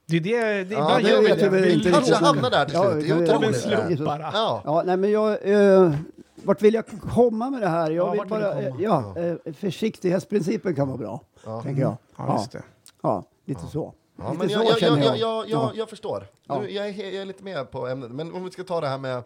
Det är det, det
Ja, det
gör vi det. Vi
inte
kanske hamnar där till
Ja,
slut.
vi
Det är otroligt.
slump
Ja.
bara.
Ja.
Ja, nej men jag... Eh, vart vill jag komma med det här? Jag
Ja,
vill
vart vill
bara...
du
eh,
komma?
ja, eh, försiktighetsprincipen kan vara bra,
Ja.
tänker jag.
Ja, just det.
Ja, lite så.
Ja, men jag, jag, jag, jag, jag,
Ja.
jag, förstår.
Ja.
Nu, jag, är, jag är lite med på ämnet. Men om vi ska ta det här med...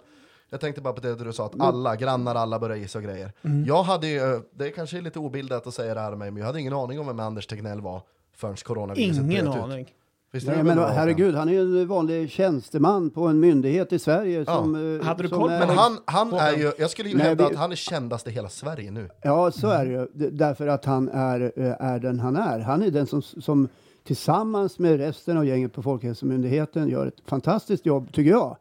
Jag tänkte bara på det du sa, att alla grannar, alla börjar gissa och grejer.
Mm.
Jag hade ju, det är kanske lite obildat att säga det här med mig, men jag hade ingen aning om vem Anders Tegnell var förrän coronaviruset
Ingen
bröt ut.
aning.
Visst
Nej,
är det
men herregud, han är ju en vanlig tjänsteman på en myndighet i Sverige
Ja.
som... eh,
Hade du
som
koll på
är-
Men han, han är ju, jag skulle ju
Nej,
hävda
vi-
att han är kändast i hela Sverige nu.
Ja, så är det ju. Därför att han är, eh, är den han är. Han är den som, som tillsammans med resten av gänget på Folkhälsomyndigheten gör ett fantastiskt jobb, tycker jag.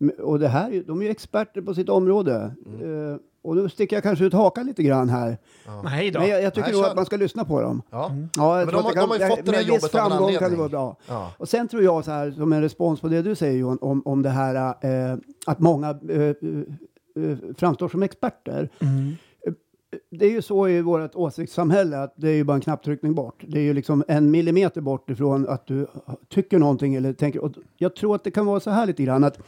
M- Och det här, är- de är ju experter på sitt område. Eh, och nu sticker jag kanske ut hakan lite grann här.
Nej då.
Men jag, jag tycker nog att man ska lyssna på dem.
Ja.
Ja, jag
Men de har- de har ju
jag-
fått det där jobbet av en
framgång kan det
anledning.
vara bra.
Ja.
Och sen tror jag så här, som en respons på det du säger Johan, om, om det här eh, att många eh, eh, framstår som experter.
Mm.
Det är ju så i vårt åsiktssamhälle att det är ju bara en knapptryckning bort. Det är ju liksom en millimeter bort ifrån att du tycker någonting eller tänker. Och jag tror att det kan vara så här lite grann att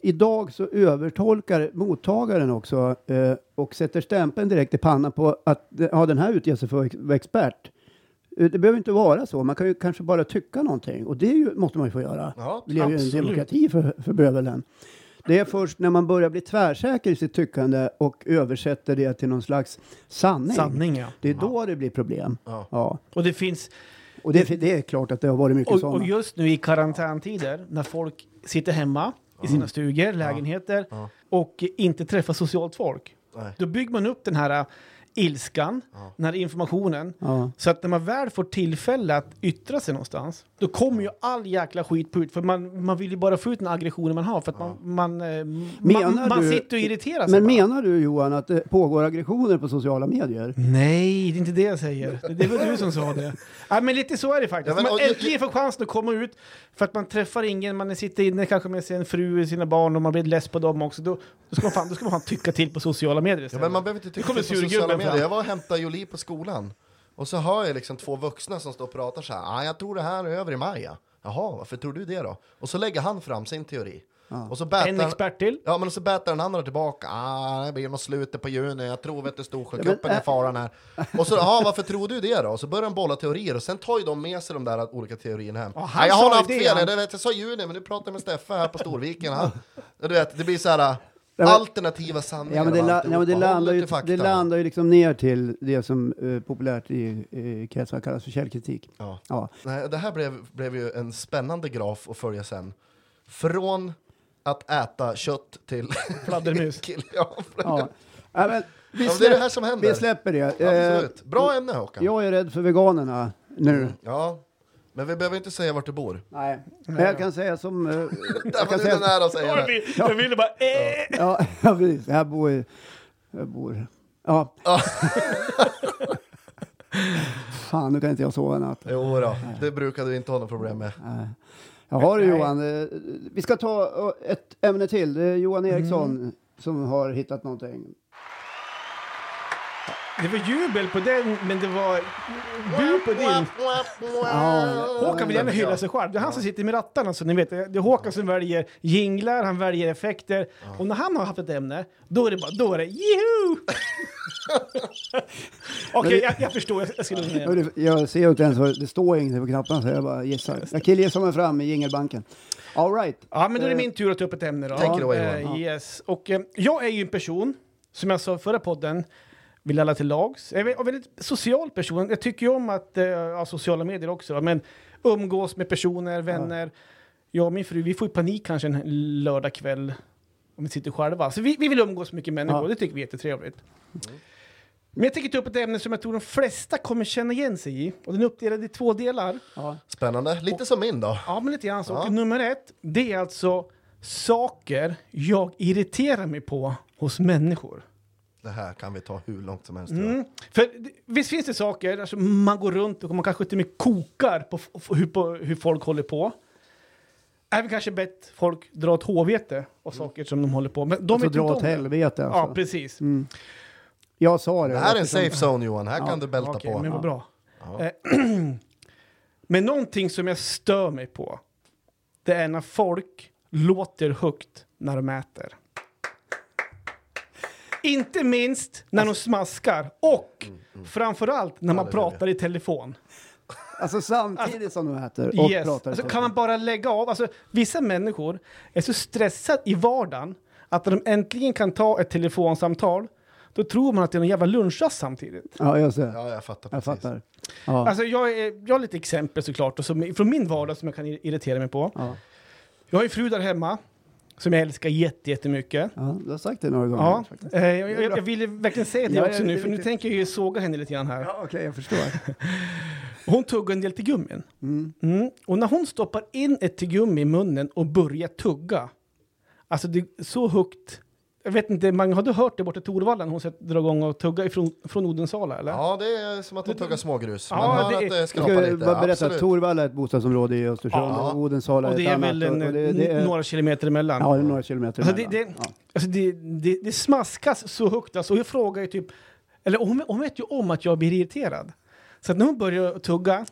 idag så övertolkar mottagaren också eh, och sätter stämpeln direkt i pannan på att ja, den här utger sig för expert. Eh, Det behöver inte vara så. Man kan ju kanske bara tycka någonting och det ju, måste man ju få göra.
Ja,
Vi lever ju en demokrati för, för bövelen. Det är först när man börjar bli tvärsäker i sitt tyckande och översätter det till någon slags sanning.
Sanning, ja.
Det är då det blir problem.
Ja.
Ja.
Och det finns...
Och det, det är klart att det har varit mycket
Och,
sådana.
och just nu i karantäntider, när folk sitter hemma i sina stugor, lägenheter
Ja.
och inte träffar socialt folk.
Nej.
Då bygger man upp den här ilskan,
Ja.
den här informationen.
Ja.
Så att när man väl får tillfälle att yttra sig någonstans, då kommer ju all jäkla skit på ut. För man, man vill ju bara få ut den aggressionen man har. För att man, man, eh,
Menar
man, man
du-
sitter och irriterar sig.
Men
bara.
menar du Johan att det pågår aggressioner på sociala medier?
Nej, det är inte det jag säger. Det var du som sa det. <laughs> Ja, men lite så är det faktiskt.
Ja, men-
man
och-
äntligen får chansen att komma ut för att man träffar ingen, man sitter inne kanske med sin fru, sina barn och man blir less på dem också. Då, då, ska, man fan, då ska man fan tycka till på sociala medier
Ja,
istället.
men man behöver inte tycka till på sociala medier.
Fram.
Jag var och hämtade Jolie på skolan. Och så hör jag liksom två vuxna som står och pratar så här. Ah, jag tror det här är över i maj. ja." Jaha, varför tror du det då? Och så lägger han fram sin teori. Och så
en expert till.
Ja, men så bätar den andra tillbaka. Ah, det blir nog slutet på juni. Jag tror vet du, Storsjökuppen
Ja,
är
äh-
faran här. Och så, ja, varför tror du det då? Och så börjar de bolla teorier och sen tar ju de med sig de där olika teorierna hem.
Ja, han
Nej, jag har haft
det,
fel.
han-
Jag, vet, jag sa juni, men nu pratar jag med Steffe här på Storviken. Han, du vet, det blir så här
men-
alternativa sanningar.
Ja, men det, la, ja, men det, landar ju, det landar ju liksom ner till det som eh, populärt i eh, kretsar kallas för källkritik.
Ja.
Ja.
Nej, det här blev, blev ju en spännande graf att följa sen. Från att äta kött till... <laughs>
Fladdermus.
Ja,
Ja. Ja, men vi,
Ja, men det är det
släpp,
här som händer.
vi släpper det. Eh,
Absolut. Bra ämne Håkan.
jag är rädd för veganerna nu.
Ja, men vi behöver inte säga vart du bor.
Nej. Men jag kan säga som... eh, <laughs>
Där
jag
var
kan
du
säga,
nära att säga
Jag
det.
ville, jag ville bara eh.
ja, <laughs> ja, precis. Jag bor... Jag bor... Ja.
Ja. <laughs>
Fan, nu kan inte jag sova i natt.
Jo då, det brukar du inte ha något problem med.
Nej. Jaha du. Johan, eh, vi ska ta eh, ett ämne till. Det är Johan Eriksson
Mm.
som har hittat någonting.
Det var jubel på den, men det var bu på din. Håkan vill gärna hylla sig själv. Det är han som sitter med rattarna, så ni vet. Det är Håkan som väljer jinglar, han väljer effekter. Och när han har haft ett ämne, då är det bara, då är det juhu! <laughs> Okej, jag, jag förstår. Jag, jag ska lugna ner
Jag ser inte ens vad det står ingenting på knapparna så jag bara gissar. Jag killgissar mig fram i jingelbanken. All right.
Ja, men då är det min tur att ta upp ett ämne då.
Take it away,
Eh,
Johan.
yes. Och eh, jag är ju en person, som jag sa i förra podden, vill alla till lags. Jag är en väldigt social person. Jag tycker ju om att, eh, ja, sociala medier också, men umgås med personer, vänner. Jag och min fru, vi får ju panik kanske en lördagkväll om vi sitter själva. Så vi, vi vill umgås med mycket människor,
Ja.
det tycker vi är jättetrevligt. Men jag tänker ta upp ett ämne som jag tror de flesta kommer känna igen sig i. Och den är uppdelad i två delar.
Ja.
Spännande, lite som min då.
Ja, men lite grann så.
Ja.
Och nummer ett, det är alltså saker jag irriterar mig på hos människor.
Det här kan vi ta hur långt som helst.
Mm. För det- visst finns det saker, alltså man går runt och man kanske till och med kokar på, hur, på hur folk håller på. Även kanske bett folk dra åt hårvete och saker som de håller på med. De
Alltså dra åt
det.
helvete
Ja,
alltså.
precis.
Mm. Jag sa det.
Det här är en safe zone Johan, här kan du bälta
Okej,
på.
men vad bra.
Ja.
Eh, <clears throat> men någonting som jag stör mig på, det är när folk låter högt när de äter. Inte minst när de smaskar och framförallt när man pratar i telefon.
Alltså samtidigt som du äter och
Yes.
pratar.
Alltså,
så.
kan man bara lägga av? Alltså, vissa människor är så stressade i vardagen att när de äntligen kan ta ett telefonsamtal, då tror man att det är någon jävla lunchrast samtidigt.
Ja, jag ser.
Ja, jag fattar
Jag
precis.
fattar. Ja.
Alltså jag, är, jag har lite exempel såklart, och som, från min vardag som jag kan irritera mig på.
Ja.
Jag har en fru där hemma som jag älskar jätte- jättemycket.
ja, du har sagt det några gånger.
Ja,
faktiskt.
eh, jag, jag, jag ville verkligen säga det
Ja,
också nu,
det är
för nu tänker jag ju såga henne lite grann här.
Ja, okej, jag förstår. <laughs>
Hon tuggar en del tuggummin.
Mm.
Mm. Och när hon stoppar in ett tuggummi i munnen och börjar tugga, alltså det är så högt. Jag vet inte, man har du hört det borta i Torvalla när hon ska dra igång och tugga ifrån, från Odensala eller?
Ja, det är som att de tuggar smågrus.
Ja,
Man hör
det
att
är-
det
Jag
skrapar
ska
lite.
bara berätta att
Absolut.
Torvalla är ett bostadsområde i Östersund
Ja.
och Odensala är
och det
ett
är
annat.
väl en,
och det, det är,
några kilometer emellan.
Ja, det är några kilometer
Alltså, det,
emellan.
det,
Ja.
alltså det, det, det smaskas så högt. Alltså, och jag frågar ju typ... Eller hon, hon vet ju om att jag blir irriterad. Så att när hon börjar tugga,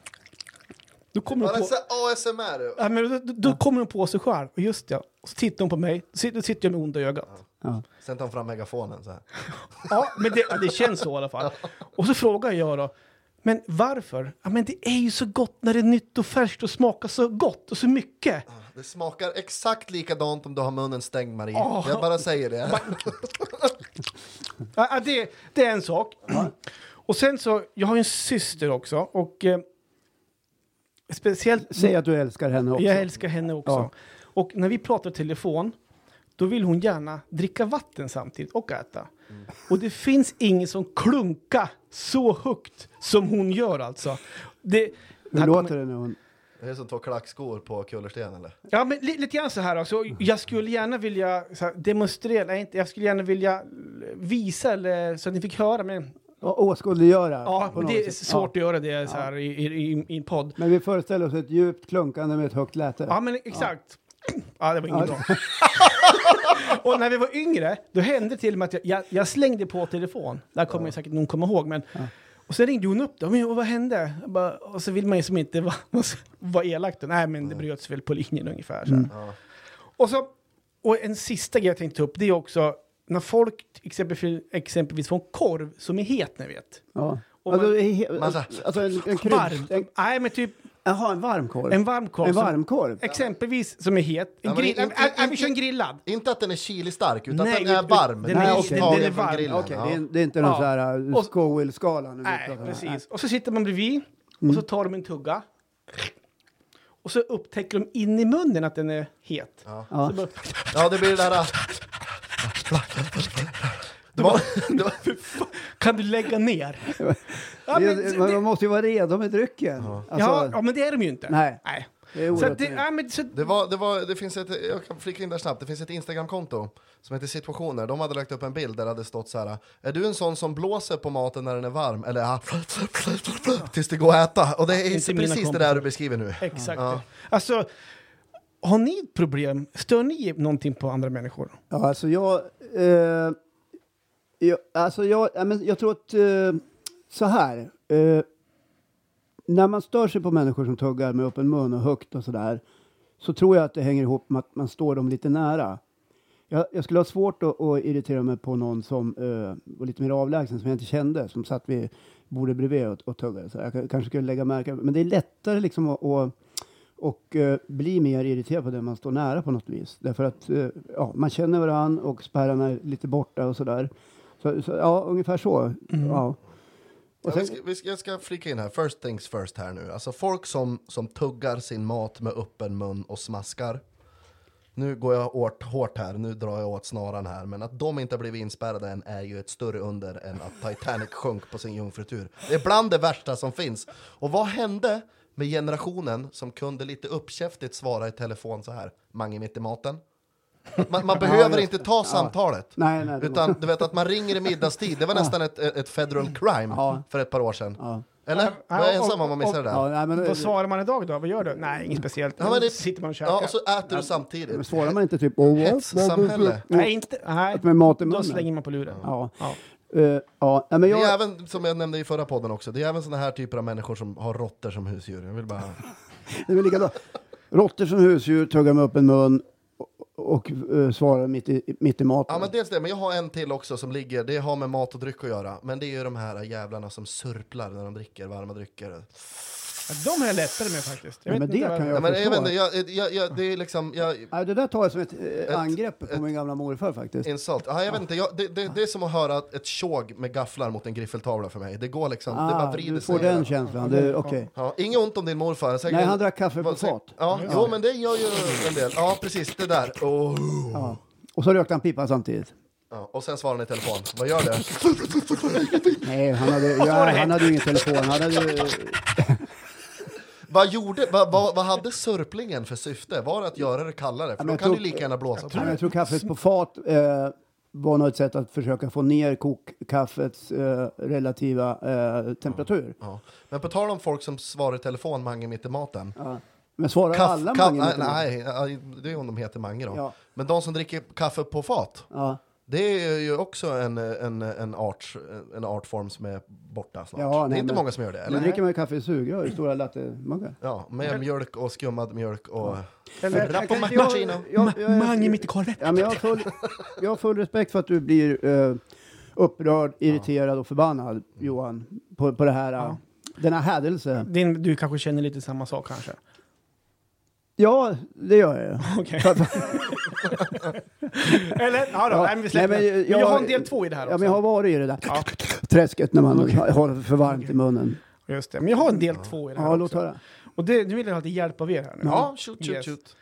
då kommer hon
det
på...
är så ASMR.
Ja, men då, då, då kommer hon på sig själv. Och just ja. Och så tittar hon på mig. Då sitter, då sitter jag med onda ögat.
Ja.
Sen tar han fram megafonen så här. <laughs>
Ja, men det, det känns så i alla fall. Och så frågar jag då. Men varför? Ja, men det är ju så gott när det är nytt och färskt och smakar så gott och så mycket.
Det smakar exakt likadant om du har munnen stängd Marie.
Åh.
Jag bara säger det. <laughs>
Ja, det, det är en sak. Och sen så, jag har ju en syster också och eh, speciellt...
Säg att du älskar henne också.
Jag älskar henne också.
Ja.
Och när vi pratar telefon, då vill hon gärna dricka vatten samtidigt och äta.
Mm.
Och det finns ingen som klunkar så högt som hon gör alltså. Det,
Hur låter
kommer-
det när hon...
Det är som två klackskor på kullersten eller?
Ja, men li, lite grann så här alltså. Jag skulle gärna vilja så här, demonstrera, nej, inte, jag skulle gärna vilja visa eller så att ni fick höra. Men,
Åskådliggöra?
ja, det är
sätt.
svårt
Ja.
att göra det så här i, i, i, i en podd.
Men vi föreställer oss ett djupt klunkande med ett högt läte.
Ja, men exakt. Ja, det var inget
Ja.
bra. <laughs> <laughs> och när vi var yngre, då hände till och med att jag, jag, jag slängde på telefon. Där kommer säkert någon komma ihåg. Men, Och sen ringde hon upp då. Men vad hände? Jag bara, och så vill man ju som inte <laughs> vara var elak. då. Nej, men det bröts väl på linjen ungefär. Så här.
Ja.
Och, så, och en sista grej jag tänkte ta upp, det är också när folk exempelvis, exempelvis får en korv som är het, ni vet.
Ja.
Och
Alltså,
man-
he-
Man så-
alltså en, en. En,
Nej, men typ
jaha, en varmkorv?
en varm korv.
En
som-
varmkorv?
Exempelvis som är het. En
Ja, men
grill,
inte-
äh, vi kör en grillad.
Inte att den är chili stark utan
Nej,
att den är varm.
den
Den
är-
är
okej,
tagen
den är varm.
grillen.
Okej,
ja.
det, är, det är inte någon
Ja.
så här uh, vi
Nej, precis. Och så sitter man bredvid och så tar de en tugga. Och så upptäcker de in i munnen att den är het.
Ja.
Ja.
Bara,
ja, det blir det där... <laughs> Det var, <laughs> det var,
kan du lägga ner? <laughs> ja,
Det-
men,
man
det,
måste ju vara redo med drycken. Alltså,
ja, ja, men det är de ju inte.
Nej.
Nej.
det är
Så, att
oerhört
det,
det,
ja, men, så,
det, var, det, var, det finns ett, jag kan flika in där snabbt, det finns ett Instagramkonto som heter situationer. De hade lagt upp en bild där det hade stått så här. Är du en sån som blåser på maten när den är varm? Eller ja, tills det går att äta? Och det är
Inte
precis det
kompisar.
där du beskriver nu.
exakt.
Ja.
Alltså, har ni ett problem? Stör ni någonting på andra människor?
Ja, alltså jag... Eh, jag, alltså jag, men jag tror att... Eh, så här. Eh, när man stör sig på människor som tuggar med öppen mun och högt och sådär så tror jag att det hänger ihop med att man står dem lite nära. Jag, jag skulle ha svårt att, att irritera mig på någon som eh, var lite mer avlägsen, som jag inte kände, som satt vid bordet bredvid och, och tuggade. Så jag kanske skulle lägga märke Men det är lättare liksom att, att och eh, bli mer irriterad på den man står nära på något vis. Därför att eh, ja, man känner varann och spärrarna är lite borta och sådär. Så, så, ja, ungefär så. Ja.
Ja,
Och
vi ska, vi ska, jag ska flika in här, first things first här nu. Alltså folk som, som tuggar sin mat med öppen mun och smaskar. Nu går jag hårt, hårt här, nu drar jag åt snaran här. Men att de inte blivit inspärrade än är ju ett större under än att Titanic <laughs> sjönk på sin jungfrutur. Det är bland det värsta som finns. Och vad hände med generationen som kunde lite uppkäftigt svara i telefon så här? Mange mitt i maten? <laughs> Man, man behöver inte ta samtalet.
nej, nej. det
Utan du vet att man ringer i middagstid, det var nästan ett, ett federal crime
Ja.
för ett par år sedan.
ja.
Eller? Jag ensam om att missa det där?
Ja, nej, men,
Vad svarar man idag då? Vad gör du? Nej, inget speciellt.
Ja, men det-
Sitter man och käkar?
Ja, och så äter du
men
samtidigt.
svarar man inte typ... Oh,
Hetssamhälle.
Nej, inte... Nej,
Med mat i
då slänger man på luren.
Ja.
Ja.
Eh, ja, men
Det
jag...
är även, som jag nämnde i förra podden också, det är även såna här typer av människor som har råttor som husdjur. Jag vill bara...
Det är väl likadant. Råttor som husdjur tuggar med öppen mun och, eh, uh, svarar mitt i, mitt i maten.
Ja men dels det, men jag har en till också som ligger, det har med mat och dryck att göra. Men det är ju de här jävlarna som surplar när de dricker varma drycker.
Ja, De har jag lättare med faktiskt. Jag
Ja,
vet
men det kan
Ja,
jag
men jag
förstå.
vet inte, jag, jag, jag, det är liksom, jag,
Nej, det där tar jag som ett, eh,
Ett-
angrepp på
ett-
min gamla morfar faktiskt.
insult. Ja, jag vet inte, jag, det, det, det är som att höra ett tjog med gafflar mot en griffeltavla för mig. Det går liksom, det bara
Ah,
vrider
du
sig.
får den känslan. Det- Okej.
Ja, inget ont om din morfar. Säkert,
Nej, han drack kaffe på fat.
Ja, jo men det gör ju en del. Ja precis, det där. Oh.
Ja. Och så rökte han pipa samtidigt.
Ja, och sen svarar han i telefon. Vad gör det?
Nej, han hade, <laughs> ja, han hade ju ingen telefon. Han hade,
Vad, gjorde, vad, vad, vad hade sörplingen för syfte? Var det att göra det kallare? För då kan du lika gärna blåsa på
jag tror kaffet på fat eh, var nog ett sätt att försöka få ner kokkaffets eh, relativa eh, temperatur.
Ja. Men på tal om folk som svarar i telefon Mange mitt i maten.
Ja. Men svarar
Kaff,
alla
kaff,
Mange
nej, nej, det är om de heter Mange då.
Ja.
Men de som dricker kaffe på fat,
Ja.
Det är ju också en, en, en, art, en artform som är borta snart.
Ja,
det är
nej,
inte
men-
många som gör det,
Nu
eller?
dricker man ju kaffe i sugrör stora lattemuggar.
Ja, med mjölk och skummad mjölk och... Rappo
Mange mitt i korvet.
Ja, men jag, har full, jag har full respekt för att du blir eh, upprörd, irriterad och förbannad, Johan, på, på det här.
Ja.
denna hädelse.
Din, du kanske känner lite samma sak kanske?
Ja, det gör jag. <laughs> Att- <laughs>
Eller? Ja, då,
Ja,
nej, men vi släpper
nej, men jag-
Men jag har en del två i det här
Ja,
också.
men jag har varit i det där
Ja.
träsket när man har det för varmt i munnen.
Just det. Men jag har en del två i det här
Ja, låt
också.
höra.
Och det, nu vill jag ha lite hjälp av er här nu.
Ja, shoot, shoot,
Yes.
shoot.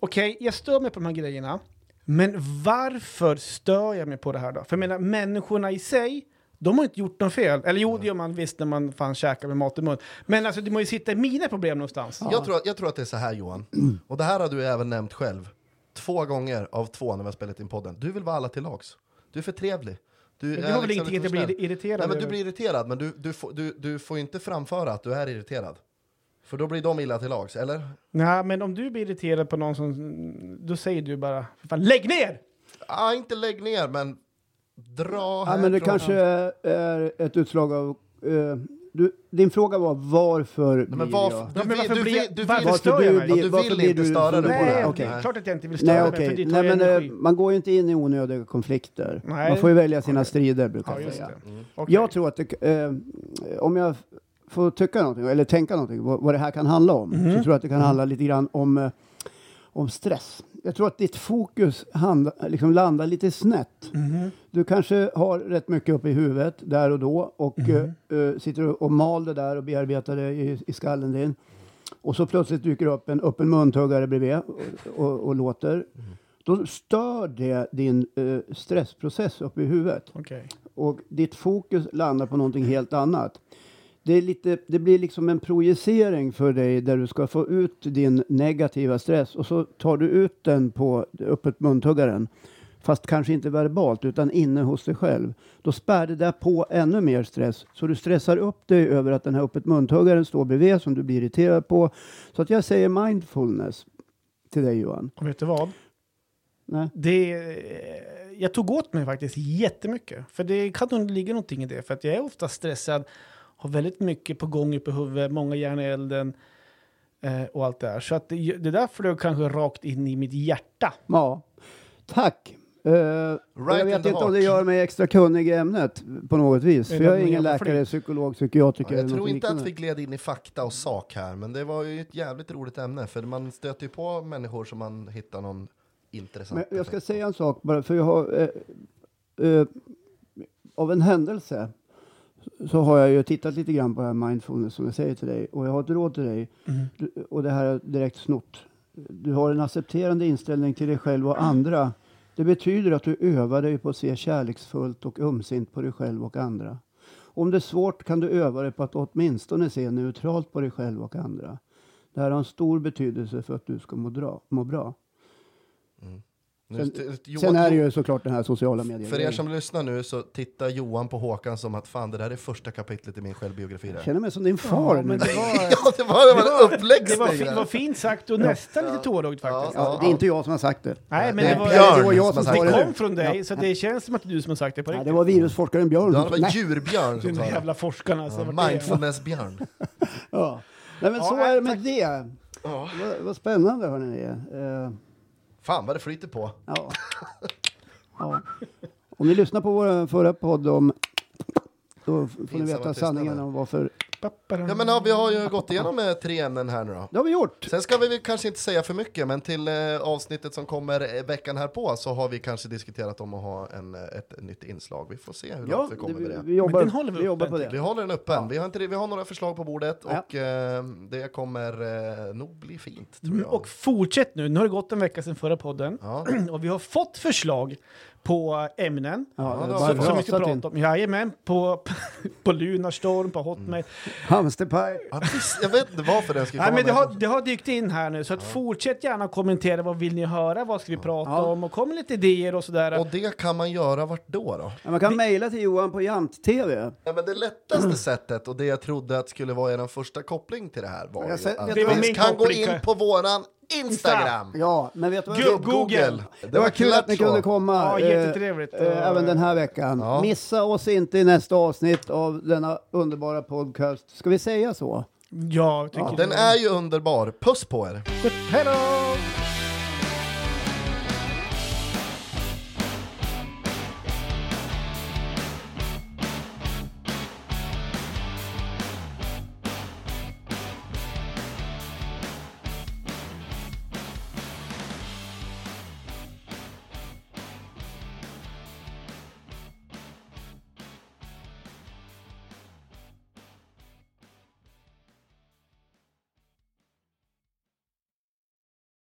Okej, jag stör mig på de här grejerna. Men varför stör jag mig på det här då? För jag menar, människorna i sig, de har inte gjort något fel. Eller jo, det gör man visst när man fan käkar med mat i mun. Men alltså, det måste ju sitta i mina problem någonstans.
Jag, tror, jag tror att det är så här Johan, <clears throat> och det här har du även nämnt själv, två gånger av två när vi har spelat in podden. Du vill vara alla till lags. Du är för trevlig. Du
Men det har väl
liksom
ingenting att
snäll.
irriterad
Nej, men du blir irriterad, men du, du, får, du, du får inte framföra att du är irriterad. För då blir de illa till lags, eller?
Nej, men om du blir irriterad på någon som... Då säger du bara, "För fan, lägg ner!
Ah, inte lägg ner, men dra
Ja,
härifrån.
men det kanske är ett utslag av... eh, du, din fråga var varför
Nej, men
blir
varför,
jag...
du,
Ja, men
vill,
varför
du,
blir
du
varför
vill,
stör
du
jag mig?
Ja, du
varför
vill inte störa dig på det.
Nej,
Okej.
det är klart att jag inte vill störa
Nej,
mig, det tar
Nej, men eh,
energi.
man går ju inte in i onödiga konflikter.
Nej.
Man får ju välja sina strider, brukar
Ja,
jag säga.
Okej.
Jag tror att det, eh, om jag får tycka någonting, eller tänka någonting, vad, vad det här kan handla om,
Mhm.
så tror jag att det kan handla lite grann om, eh, om stress. Jag tror att ditt fokus handla, liksom landar lite snett.
Mhm.
Du kanske har rätt mycket uppe i huvudet där och då och eh, eh, sitter och mal det där och bearbetar det i, i skallen din. Och så plötsligt dyker upp en öppen muntuggare bredvid och, och, och låter. Då stör det din eh, stressprocess uppe i huvudet
Okej.
och ditt fokus landar på någonting helt annat. Det, är lite, det blir liksom en projicering för dig där du ska få ut din negativa stress och så tar du ut den på öppet muntuggaren. Fast kanske inte verbalt utan inne hos dig själv. Då spär det där på ännu mer stress. Så du stressar upp dig över att den här öppet muntuggaren står bredvid som du blir irriterad på. Så att jag säger mindfulness till dig Johan.
Och vet du vad?
Nej.
Det, jag tog åt mig faktiskt jättemycket. För det kan nog ligga någonting i det. För att jag är ofta stressad, har väldigt mycket på gång uppe i huvudet, många järn i elden eh, och allt det där. Så att det, det där flög kanske rakt in i mitt hjärta.
Ja, tack. Uh, jag
in
vet inte om det gör mig extra kunnig i ämnet på något vis. För jag är ingen läkare, psykolog, psykiatriker
Ja, jag tror inte att vi gled in i fakta och sak här, men det var ju ett jävligt roligt ämne, för man stöter ju på människor som man hittar någon intressant
Men jag ska säga en sak bara, för jag har... eh, eh, av en händelse så har jag ju tittat lite grann på det här mindfulness som jag säger till dig. Och jag har ett råd till dig. Du, och det här är direkt snott. Du har en accepterande inställning till dig själv och andra. Det betyder att du övar dig på att se kärleksfullt och ömsint på dig själv och andra. Om det är svårt kan du öva dig på att åtminstone se neutralt på dig själv och andra. Det här har en stor betydelse för att du ska må, dra, må bra.
Nu,
Sen,
Johan-
sen är det ju såklart den här sociala medier.
För er som lyssnar nu så tittar Johan på Håkan som att fan det där är första kapitlet i min självbiografi.
Jag
Där.
känner mig som din far
Ja, men det var, <laughs>
Ja, det var, det var en
det var,
uppläxning
fint sagt och nästan lite tårögd faktiskt.
Ja, det är inte jag som har sagt det.
Nej, men
Det
det var,
Björn
det var jag
som
sa
sagt
det.
det kom från dig, så det känns som att det är du som har sagt det på
Nej,
riktigt.
det var virusforskaren Björn.
Ja, det var
Nej.
djurbjörn som sa det.
jävla forskarna.
Ja,
det-
Mindfulness-björn. <laughs>
Ja. Nej, men
Ja,
så
nej,
är det med det.
Ja.
Vad, vad spännande hörni.
Fan vad det flyter på.
ja. ja. Om ni lyssnar på vår förra podd om då får ni veta sanningen om varför.
Ja, men ja, vi har ju gått igenom eh, tre ämnen här nu då.
Det har vi gjort.
Sen ska vi väl kanske inte säga för mycket, men till eh, avsnittet som kommer eh, veckan här på så har vi kanske diskuterat om att ha en, eh, ett, nytt inslag. Vi får se hur
Ja,
långt vi kommer med
vi,
det.
vi jobbar,
den håller vi
vi jobbar på
Vi
det.
håller den öppen.
Ja.
Vi, har inte, vi har några förslag på bordet
Ja.
och eh, det kommer eh, nog bli fint tror
Mm,
jag.
Och fortsätt nu, nu har det gått en vecka sedan förra podden.
Ja. <clears throat>
Och vi har fått förslag på ämnen.
Ja,
Ja,
det har
Som,
vi
vi ska prata om. Jajamän, på, <laughs> på Lunarstorm, på Hotmail.
Hamsterpaj.
Ja, visst, jag vet inte varför den ska komma
Nej, men det, har, det har dykt in här nu, så att fortsätt gärna kommentera. Vad vill ni höra? Vad ska vi prata
Ja.
om? Och kom med lite idéer och sådär.
Och det kan man göra vart då? då?
Ja, man kan mejla till Johan på Jant-TV.
Ja, men det lättaste sättet och det jag trodde att skulle vara er första koppling till det här var
Jag
ju att
min
kan gå in på våran Instagram.
Ja, men vet du vad?
Gu- Google.
Det var kul att ni kunde komma.
Ja,
eh,
jättetrevligt.
eh, även den här veckan.
Ja.
Missa oss inte i nästa avsnitt av denna underbara podcast. Ska vi säga så?
Ja, tycker
Den är ju underbar. Puss på er!
Hej då!